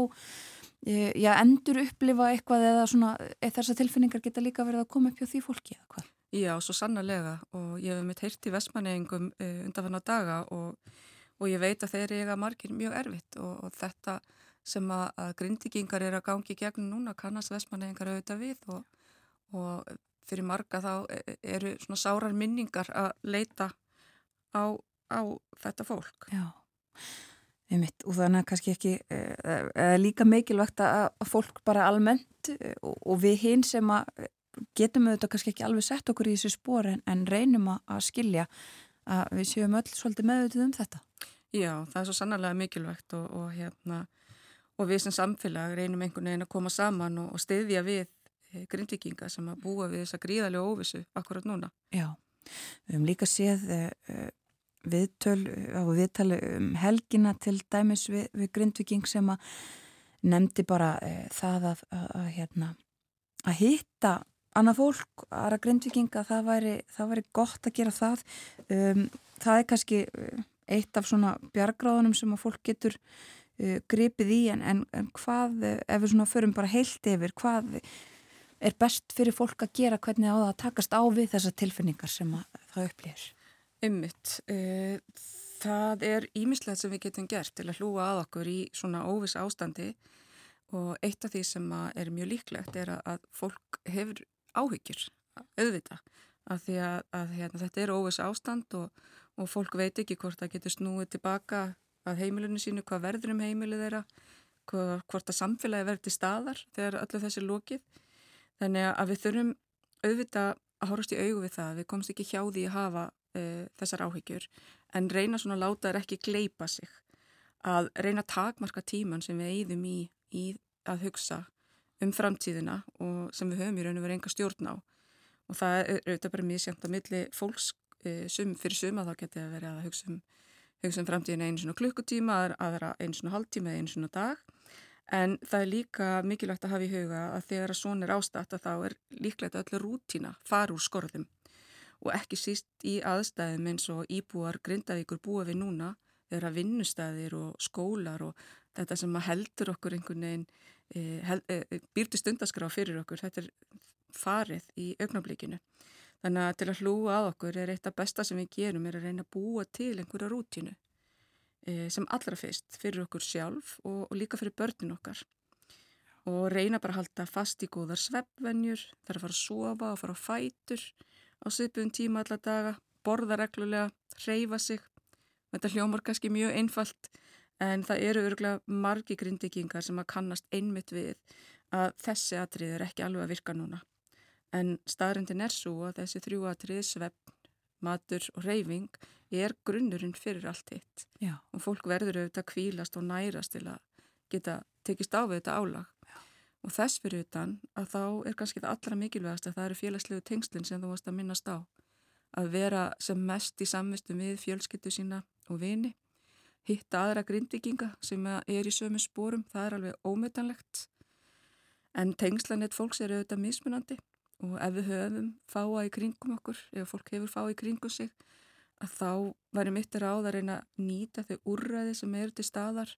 já, endur upplifa eitthvað eða svona þessar tilfinningar geta líka verið að koma upp hjá því fólki eða hvað? Já, svo sannarlega og ég hef mitt heyrt í vestmanneingum undanfann á daga og og ég veit að þeir eiga margir mjög erfitt og, og þetta sem að, að grindigingar er að gangi gegn núna kannast vestmannegingar auðvitað við og, og fyrir marga þá e, e, eru svona sárar minningar að leita á, á þetta fólk. Já, einmitt og þannig að kannski ekki e, líka mikilvægt að, að fólk bara almennt og, og við hinn sem að getum auðvitað kannski ekki alveg sett okkur í þessu spór en, en reynum að skilja að við séum öll svolítið meðvitið um þetta. Já, það er svo sannarlega mikilvægt og, og, hérna, og við sem samfélag reynum einhvern veginn að koma saman og, og stiðja við grindvikinga sem að búa við þessa gríðarlega óvissu akkurat núna. Já, við höfum líka séð uh, viðtöl á viðtali um helgina til dæmis við, við grindviking sem að nefndi bara uh, það að, að, að, hérna, að hitta annað fólk, aðra grindvikinga, það væri, það væri gott að gera það. Um, það er kannski eitt af svona bjargráðunum sem að fólk getur uh, gripið í en, en, en hvað, ef við svona förum bara heilt yfir, hvað er best fyrir fólk að gera, hvernig á það að takast á við þessar tilfinningar sem það upplýðir? Ummitt, uh, það er ímislegt sem við getum gert til að hlúa að okkur í svona óviss ástandi og eitt af því sem er mjög líklegt er að, fólk hefur áhyggjur, auðvita, að því að, að hérna, þetta er óviss ástand og og fólk veit ekki hvort það getur snúið tilbaka að heimilinu sínu, hvað verður um heimilu þeirra, hvað, hvort að samfélagi verður til staðar þegar öllu þessi lókið. Þannig að við þurfum auðvitað að horfast í augu við það, við komst ekki hjá því að hafa e, þessar áhyggjur en reyna svona að láta þær ekki gleipa sig, að reyna að takmarka tíman sem við eigðum í, í að hugsa um framtíðina og sem við höfum í raun og verið enga stjórn á. Og það er auðvitað bara mjög sjönd að milli fólks E, sum, fyrir suma þá geti það verið að hugsa um, hugsa um framtíðin einu svona klukkutíma, aðra einu svona hálftíma eða einu svona dag. En það er líka mikilvægt að hafa í huga að þegar að svona er ástætt að þá er líklegt að öllu rútína fara úr skorðum og ekki síst í aðstæðum eins og íbúar grindavíkur búa við núna þeirra vinnustæðir og skólar og þetta sem heldur okkur einhvern veginn e, held, e, býrtu stundaskrá fyrir okkur þetta er farið í augnablíkinu. Þannig að til að hlúa að okkur er eitt af besta sem við gerum er að reyna að búa til einhverja rútínu e, sem allra fyrst fyrir okkur sjálf og, og líka fyrir börnin okkar og reyna bara að halda fast í góðar sveppvenjur, þarf að fara að sofa og fara á fætur á svipuðum tíma alla daga, borða reglulega, reyfa sig. Þetta hljómar kannski mjög einfalt en það eru örgulega margi grindikingar sem að kannast einmitt við að þessi atrið er ekki alveg að virka núna. En staðrindin er svo að þessi þrjú atrið, svepp, matur og reyfing er grunnurinn fyrir allt hitt. Já. Og fólk verður auðvitað að kvílast og nærast til að geta tekist á við þetta álag. Og þess fyrir utan að þá er kannski það allra mikilvægast að það eru félagslegu tengslinn sem þú varst að minnast á. Að vera sem mest í samvistu við fjölskyttu sína og vini. Hitta aðra grindvikinga sem er í sömu spórum, það er alveg ómytanlegt. En tengslanett fólks er auðvitað mismunandi og ef við höfum fáa í kringum okkur, ef fólk hefur fáa í kringum sig, að þá væri mittir á það að reyna að nýta þau úrræði sem eru til staðar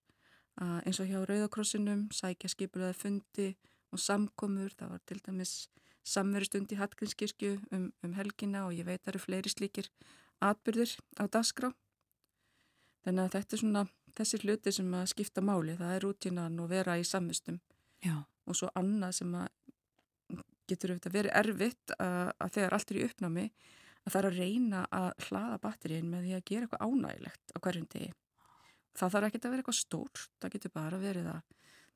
eins og hjá Rauðakrossinum, sækja skipulaði fundi og samkomur, það var til dæmis samverustund í Hallgrímskirkju um, um helgina og ég veit að það eru fleiri slíkir atbyrðir á dasgrá. Þannig að þetta er svona þessi hluti sem að skipta máli, það er rútínan og vera í samvistum Já. og svo annað sem að getur auðvitað verið erfitt að, að þegar allt er í uppnámi að það er að reyna að hlaða batterín með því að gera eitthvað ánægilegt á hverjum degi. Það þarf ekki að vera eitthvað stórt, það getur bara verið að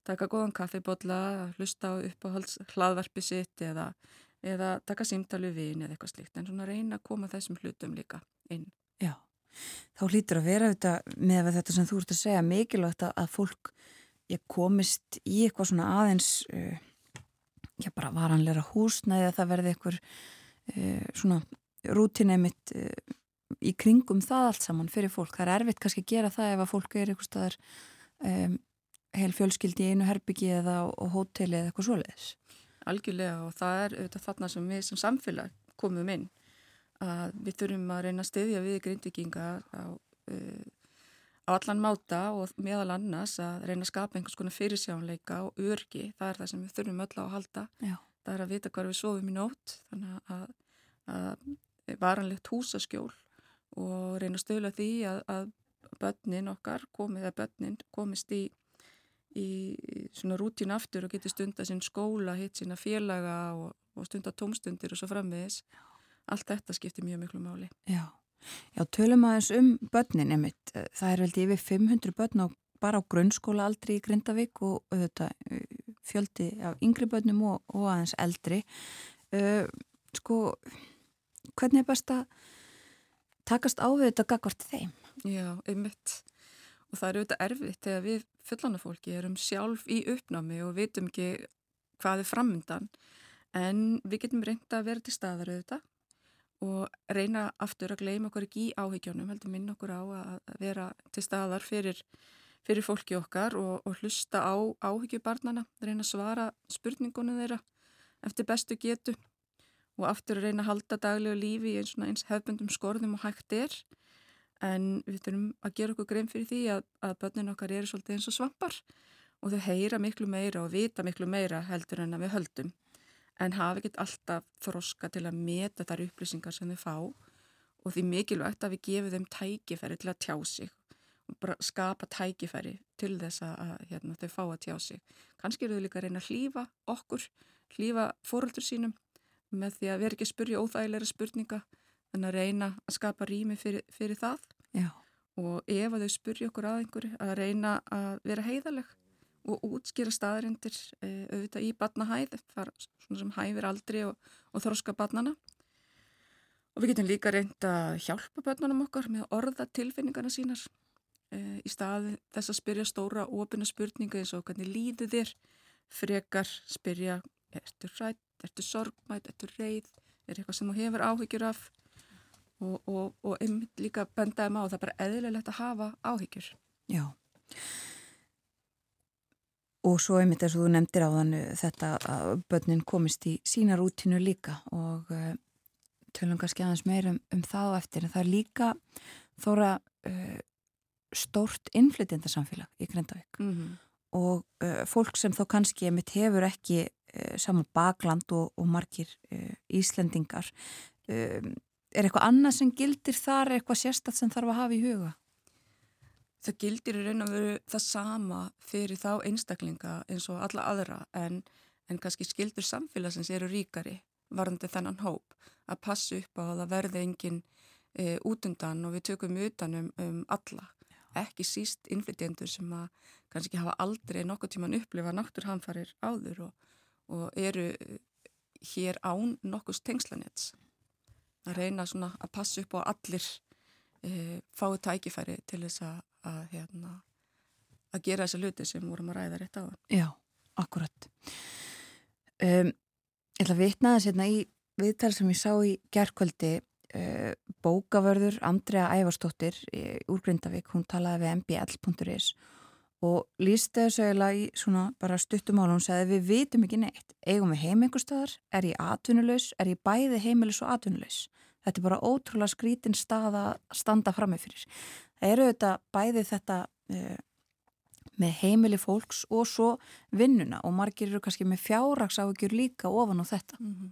taka góðan kaffibotla, hlusta á uppáhalds hlaðvarpi sitt eða, eða taka símtalu vin eða eitthvað slíkt en svona reyna að koma þessum hlutum líka inn. Já, þá hlýtur að vera þetta með þetta sem þú ert að segja mikilvægt að, fólk komist í eitthvað svona aðeins uh, já bara varanleira húsnæði að það verði eitthvað uh, svona rútinni mitt uh, í kringum það allt saman fyrir fólk. Það er erfitt kannski að gera það ef að fólk er eitthvað staðar um, heil fjölskyldi í einu herbyggi eða á hóteli eða eitthvað svoleiðis. Algjörlega og það er auðvitað þarna sem við sem samfélag komum inn að við þurfum að reyna að styðja við grindvikinga á, uh, á allan máta og meðal annars að reyna að skapa einhvers konar fyrirsjánleika og örgi, það er það sem við þurfum öll á að halda. Já. Það er að vita hvar við sofum í nótt, þannig að, að varanlegt húsaskjól og reyna að stöðla því að, að börnin okkar komið börnin komist í, í svona rútín aftur og geti stunda sinn skóla, hitt sína félaga og, og stunda tómstundir og svo frammiðis. Allt þetta skiptir mjög miklu máli. Já, Já tölum aðeins um börnin einmitt. Það er veldi yfir 500 börn á, bara á grunnskóla aldrei í Grindavík og þetta, fjöldi af yngri börnum og, og aðeins eldri. Uh, sko, hvernig er best að takast á við þetta gagvart þeim. Já, einmitt. Og það er auðvitað erfitt þegar við fullanafólki erum sjálf í uppnámi og vitum ekki hvað er framöndan en við getum reynda að vera til staðar auðvitað og reyna aftur að gleyma okkur ekki í áhyggjónum, heldur minn okkur á að vera til staðar fyrir, fyrir fólki okkar og, og hlusta á áhyggjubarnana, reyna að svara spurningunum þeirra eftir bestu getu og aftur að reyna að halda daglegu lífi í eins, eins hefbundum skorðum og hægt er en við þurfum að gera okkur grein fyrir því að, að börnin okkar eru svolítið eins og svampar og þau heyra miklu meira og vita miklu meira heldur en að við höldum en hafa ekkert alltaf þroska til að meta þar upplýsingar sem þau fá og því mikilvægt að við gefum þeim tækifæri til að tjá sig og bara skapa tækifæri til þess að hérna, þau fá að tjá sig. Kanski eru þau líka að reyna að hlýfa okkur, hlýfa fóröldur sínum með því að vera ekki að spurja óþægilega spurninga en að reyna að skapa rými fyrir, fyrir það. Já. og ef að þau spurja okkur að einhverju að reyna að vera heiðaleg og útskýra staðarindir e, auðvitað í batnahæð svona sem hæfir aldri og, og þróska batnana og við getum líka reynda að hjálpa batnanum okkar með orða tilfinningarna sínar e, í staði þess að spyrja stóra ofina spurninga eins og hvernig líðu þér? Frekar spyrja ertu rætt ertu sorgmætt, ertu reið, er eitthvað sem þú hefur áhyggjur af og, og, og einmitt líka bendaði maður, það er bara eðlilegt að hafa áhyggjur. Já. Og svo einmitt eins og þú nefndir á þann þetta að börnin komist í sína rútinu líka og uh, tölum kannski aðeins meir um, það og eftir en það er líka þóra uh, stórt innflytjendarsamfélag í Grendavík Mm -hmm. og uh, fólk sem þá kannski einmitt hefur ekki uh, saman bakland og, og margir uh, Íslendingar. Um, er eitthvað annað sem gildir þar, eitthvað sérstatt sem þarf að hafa í huga? Það gildir í raun og veru það sama fyrir þá einstaklinga eins og alla aðra en, en kannski skildur samfélagsins eru ríkari varðandi þennan hóp að passa upp á að það verði engin e, útundan og við tökum utanum um alla ekki síst innflytjendur sem að kannski hafa aldrei nokkuð tíman upplifa náttúrhanfarir áður og, og eru hér án nokkus tengslanets að reyna að passa upp á allir e, fái tækifæri til þess að, að, hérna, að gera þessa luti sem vorum að ræða rétt á það. Já, akkurat. Um, ég ætla að vitna þess hérna í viðtal sem ég sá í gerðkvöldi uh, bókavörður Andrea Ævarstóttir úr Grindavík, hún talaði við mbl.is og lísti þessu eiginlega í svona bara stuttumál hún segði við vitum ekki neitt eigum við heim einhver staðar, er ég atvinnulegs er ég bæði heimilis og atvinnulegs þetta er bara ótrúlega skrítin stað að standa framifyrir. Það eru þetta bæði þetta uh, með heimili fólks og svo vinnuna og margir eru kannski með fjárragsáhugjur líka ofan á þetta. Mm -hmm.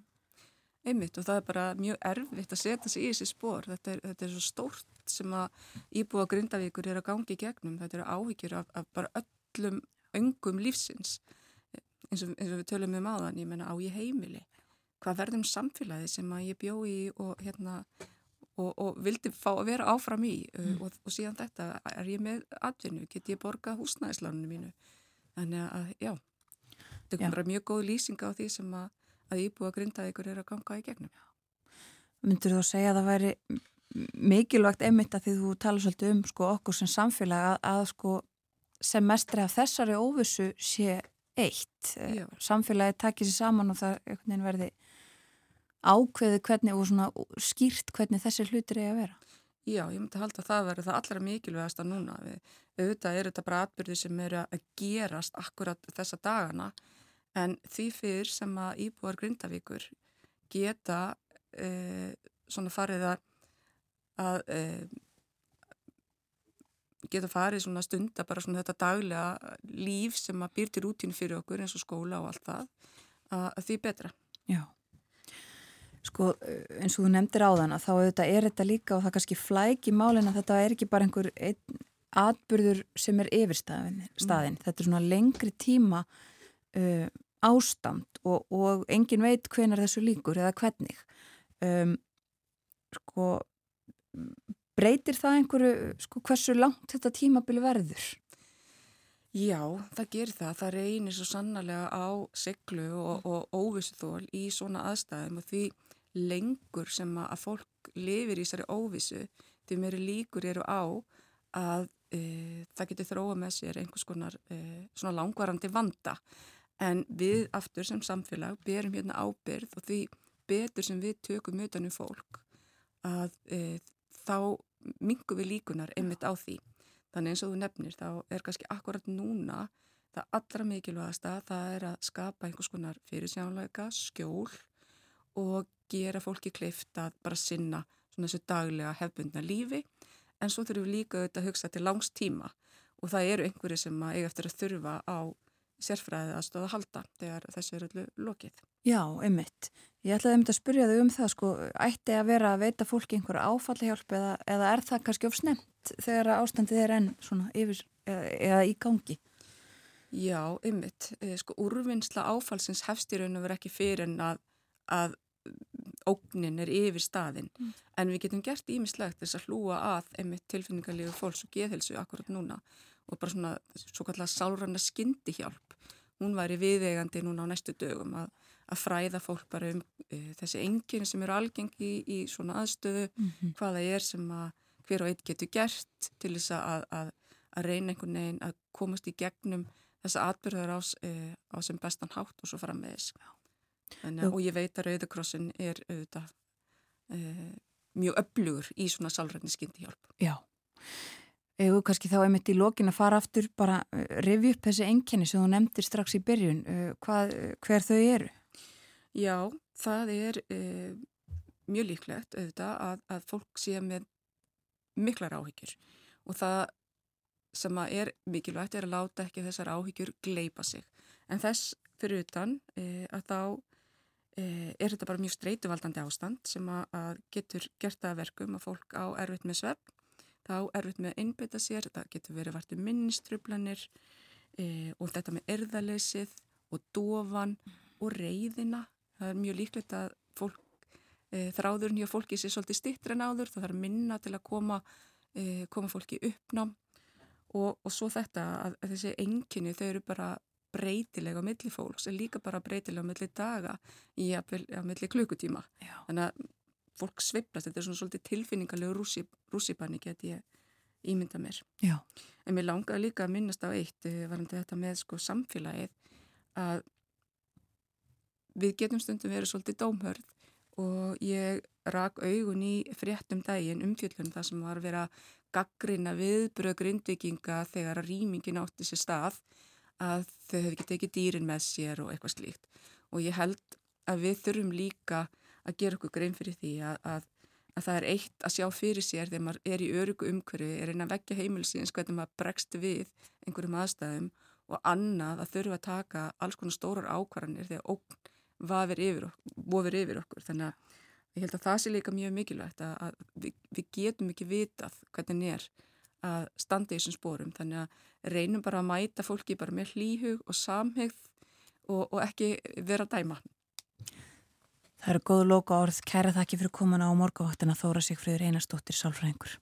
Einmitt og það er bara mjög erfitt að setja sig í þessi spór. Þetta þetta er svo stórt sem að íbúa grindavíkur er að gangi í gegnum. Þetta eru áhyggjur af, af bara öllum öngum lífsins eins og, eins og við tölum um áðan, ég menna á ég heimili hvað verðum samfélagi sem að ég bjó í og, hérna, og, og vildi fá að vera áfram í uh, mm. og, og síðan þetta er ég með atvinnu, get ég borga húsnæðisláninu mínu þannig að já þetta er bara mjög góð lýsinga á því sem að, að íbúa grindaðíkur er að ganga í gegnum Myndur þú að segja að það væri mikilvægt einmitt að því þú tala svolítið um sko, okkur sem samfélag að, að sko, sem mestri af þessari óvissu sé eitt já. samfélagi takir sér saman og það verði ákveði hvernig og svona skýrt hvernig þessi hlutir er að vera? Já, ég myndi halda að það verður það allra mikilvægast að núna. Við, auðvitað eru þetta bara atbyrði sem eru að gerast akkurat þessa dagana en því fyrir sem að íbúar Grindavíkur geta eh, svona farið að, að eh, geta farið svona stunda bara svona þetta daglega líf sem að býr til rútínu fyrir okkur eins og skóla og allt það að, að því betra. Já. Sko eins og þú nefndir á þann að þá auðvitað er þetta líka og það kannski flæk í málinn að þetta er ekki bara einhver ein, atbyrður sem er yfirstaðin. Mm. Þetta er svona lengri tíma uh, ástand og, og engin veit hvenar þessu líkur eða hvernig. Um, sko breytir það einhverju, sko hversu langt þetta tímabili verður? Já, það gerir það. Það reynir svo sannarlega á seglu og, og óvissuþól í svona aðstæðum og því lengur sem að fólk lifir í þessari óvissu því mér líkur eru á að e, það getur þróa með sér einhvers konar e, svona langvarandi vanda en við aftur sem samfélag berum hérna ábyrð og því betur sem við tökum utanum fólk að e, þá mingum við líkunar einmitt á því. Þannig eins og þú nefnir þá er kannski akkurat núna það allra mikilvægasta það er að skapa einhvers konar fyrirsjánleika, skjól og gera fólki kleift að bara sinna svona þessu daglega hefbundna lífi. En svo þurfum við líka auðvitað að hugsa til langs tíma og það eru einhverju sem að eiga eftir að þurfa á sérfræðið að stóða að halda þegar þessu er öllu lokið. Já, einmitt. Ég ætlaði einmitt að spurja þau um það sko, ætti að vera að veita fólki einhverja áfallihjálp eða, eða er það kannski ofsnemt þegar ástandið er enn svona yfir eða, eða í gangi? Já, einmitt. Eh, sko, úrvinnsla áfallsins hefst í raun og verið ekki fyrir en að, að ógnin er yfir staðin mm. en við getum gert ímislegt þess að hlúa að einmitt tilfinningarlegu fólks og geðhelsu akkurat núna og bara svona svo kallar sálranna skyndi hjálp hún væri viðegandi núna á næstu dögum að, að fræða fólk bara um uh, þessi enginn sem eru algengi í svona aðstöðu mm -hmm. hvaða er sem að hver og einn getur gert til þess að, að, að reyna einhvern veginn að komast í gegnum þessa atbyrðar ás uh, á sem bestan hátt og svo fram með þess Þannig, og ég veit að Rauðakrossin er auðvitað uh, mjög öflugur í svona sálrætni skyndihjálp. Já, eða kannski þá einmitt í lokin að fara aftur bara uh, revi upp þessi enginni sem þú nefndir strax í byrjun, uh, hvað, hver þau eru? Já, það er mjög líklegt auðvitað að, að fólk sé með miklar áhyggjur. Og það sem að er mikilvægt er að láta ekki þessar áhyggjur gleipa sig. En þess fyrir utan e, að þá e, er þetta bara mjög streytuvaldandi ástand sem að, að getur gert það verkum að fólk á erfitt með svepp, þá erfitt með að innbytta sér, það getur verið vartu minnistrublanir e, og þetta með erðaleysið og dofan og reyðina. Það er mjög líklegt að fólk, e, þráðurinn hjá fólki sé svolítið stittra en áður, það þarf minna til að koma, e, koma fólki uppnám og, og svo þetta að, að þessi enginni þau eru bara breytilega á milli fólks en líka bara breytilega á milli daga í að milli klukkutíma Já. þannig að fólk sveiplast þetta er svona svolítið tilfinningarlegu rússi, rússipanni get ég ímynda mér. Já. en mér langaði líka að minnast á eitt eh, varandi þetta með sko samfélagið að við getum stundum verið svolítið dómhörð og ég rak augun í fréttum daginn umfjöldunum það sem var að vera gaggrina viðbröð grindvikinga þegar að rýmingin átti sér stað að þau hefði ekki tekið dýrin með sér og eitthvað slíkt. Og ég held að við þurfum líka að gera okkur grein fyrir því að, að, að það er eitt að sjá fyrir sér þegar maður er í örugu umhverfi, er einn að vekja heimilsins hvernig maður bregst við einhverjum aðstæðum og annað að þurfa að taka alls konar stórar ákvarðanir þegar ógn vafir yfir, yfir okkur. Þannig að ég held að það sé líka mjög mikilvægt að, að við, við getum ekki vitað hvernig er að standa í þessum spórum þannig að reynum bara að mæta fólki bara með hlýhug og samhegð og, og ekki vera dæma Það eru góðu lóka orð kæra þakki fyrir komuna á morgavaktina Þóra Sigfriður Einarstóttir Sálfræðingur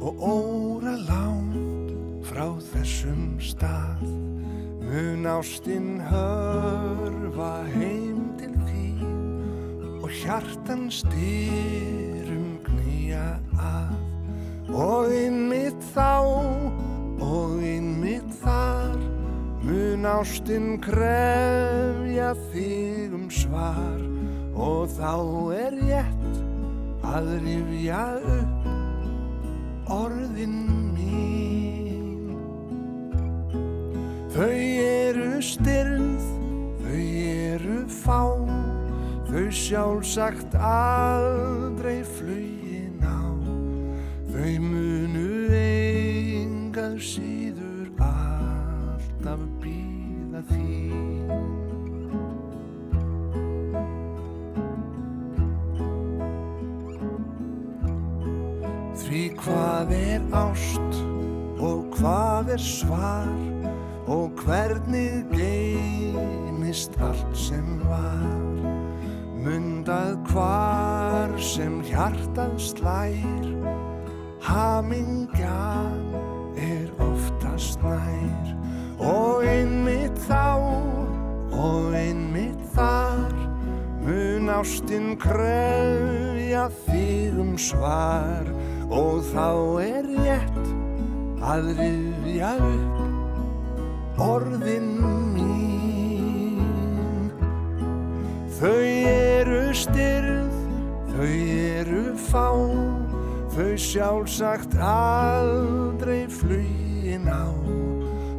og óra lánt frá þessum stað. Mun ástinn hörfa heim til því og hjartan styrum knýja að. Og innmitt þá og innmitt þar mun ástinn krefja þig um svar. Og þá er rétt að rifja upp orðin mín. Þau eru styrð þau eru fá þau sjálfsagt aldrei flugin á. Þau munu engað síður alltaf býða því hvað er svar og hvernig geymist allt sem var. Mundað hvar sem hjartað slær Hamingjan er oftast nær. Og einmitt þá og einmitt þar mun ástinn kröfja þig um svar. Og þá er rétt að rifja upp orðin mín. Þau eru styrð þau eru fá þau sjálfsagt aldrei flugin á.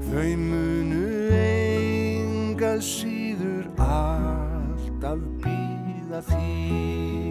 Þau munu engað síður alltaf býða því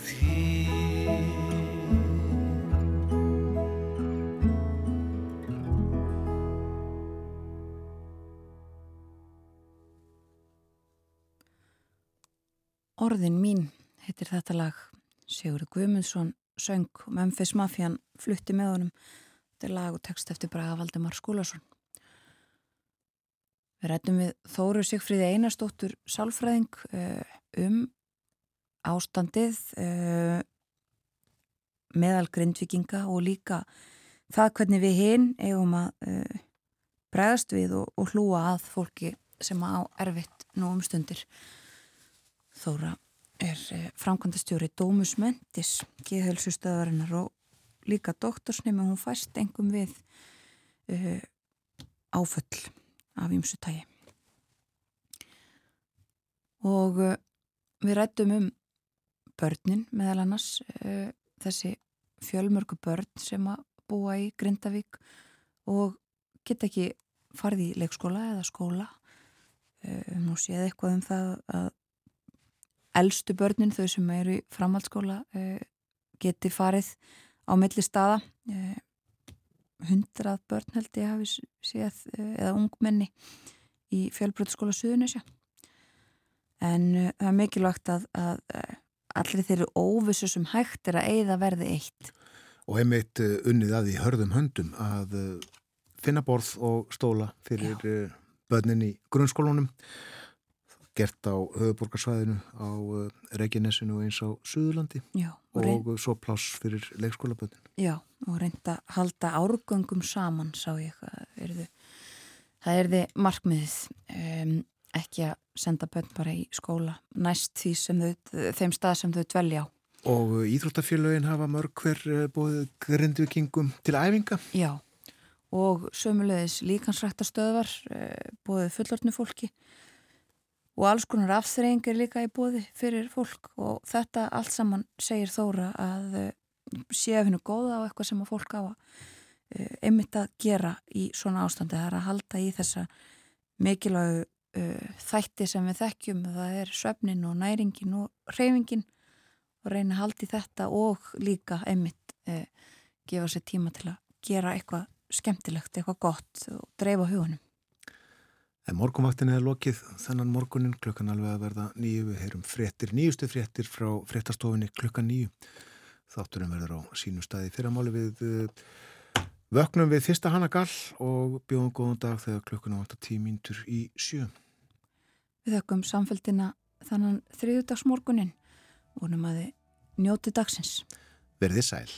þín. Orðin mín heitir þetta lag. Sigur Guðmundsson söng Memphis Mafian flutti með honum. Þetta er lag og text eftir Braga Valdemar Skúlason. Við rættum við Þóru Sigfríði Einarstóttur sálfræðing uh, um ástandið uh, meðal grindvikinga og líka það hvernig við hinn eigum að uh, bregðast við og, og hlúa að fólki sem á erfitt nú um stundir Þóra er eh, framkvæmdastjóri Dómus Mentis, geðhelsustöðarinnar og líka doktorsnemi, hún fæst engum við uh, áföll af ýmsu tægi. Og uh, við rættum um börnin meðal annars, uh, þessi fjölmörgu börn sem að búa í Grindavík og geta ekki farið í leikskóla eða skóla. Nú séð eitthvað um það að eldstu börnin, þau sem eru í framhaldsskóla uh, geti farið á milli staða uh, hundrað börn held ég hafi séð uh, eða ungmenni í fjölbröðskóla Suðunisja en það er mikilvægt að, að allir þeirri óvissu sem hægt er að eigða verði eitt og einmitt unnið að því hörðum höndum að finna borð og stóla fyrir Já. börnin í grunnskólunum gert á höfuborgarsvæðinu á Reykjanesinu og eins á Suðurlandi Já, og, og reyn... svo pláss fyrir leikskólaböðin. Já, og reynda að halda árgöngum saman, sá ég erðu, það er þið markmiðið um, ekki að senda börn bara í skóla næst því sem þau, þeim stað sem þau dvelja á. Og Íþróttafélagin hafa mörg hver uh, bóðið grindvikingum til æfinga? Já, og sömulegis líkansrættastöðvar uh, bóðið fullortnu fólki og alls konar afþreying er líka í bóði fyrir fólk og þetta allt saman segir Þóra að uh, sé að hennu góða á eitthvað sem að fólk á að einmitt að gera í svona ástandi það er að halda í þessa mikilvægu uh, þætti sem við þekkjum það er söfnin og næringin og reyfingin og reyna að halda í þetta og líka einmitt gefa sér tíma til að gera eitthvað skemmtilegt, eitthvað gott og dreifa hugunum En morgunvaktin er lokið þannan morgunin klukkan alveg að verða nýju. Við heyrum fréttir, nýjustu fréttir frá fréttastofinni klukkan nýju. Þátturum verður á sínu staði fyrramáli við uh, vöknum við fyrsta Hannagall og bjóðum góðan dag þegar klukkan á 8 tímintur í sjö. Við þökkum samfélgina þannan þriðudagsmorgunin. Vonum að þið njóti dagsins. Verðið sæl.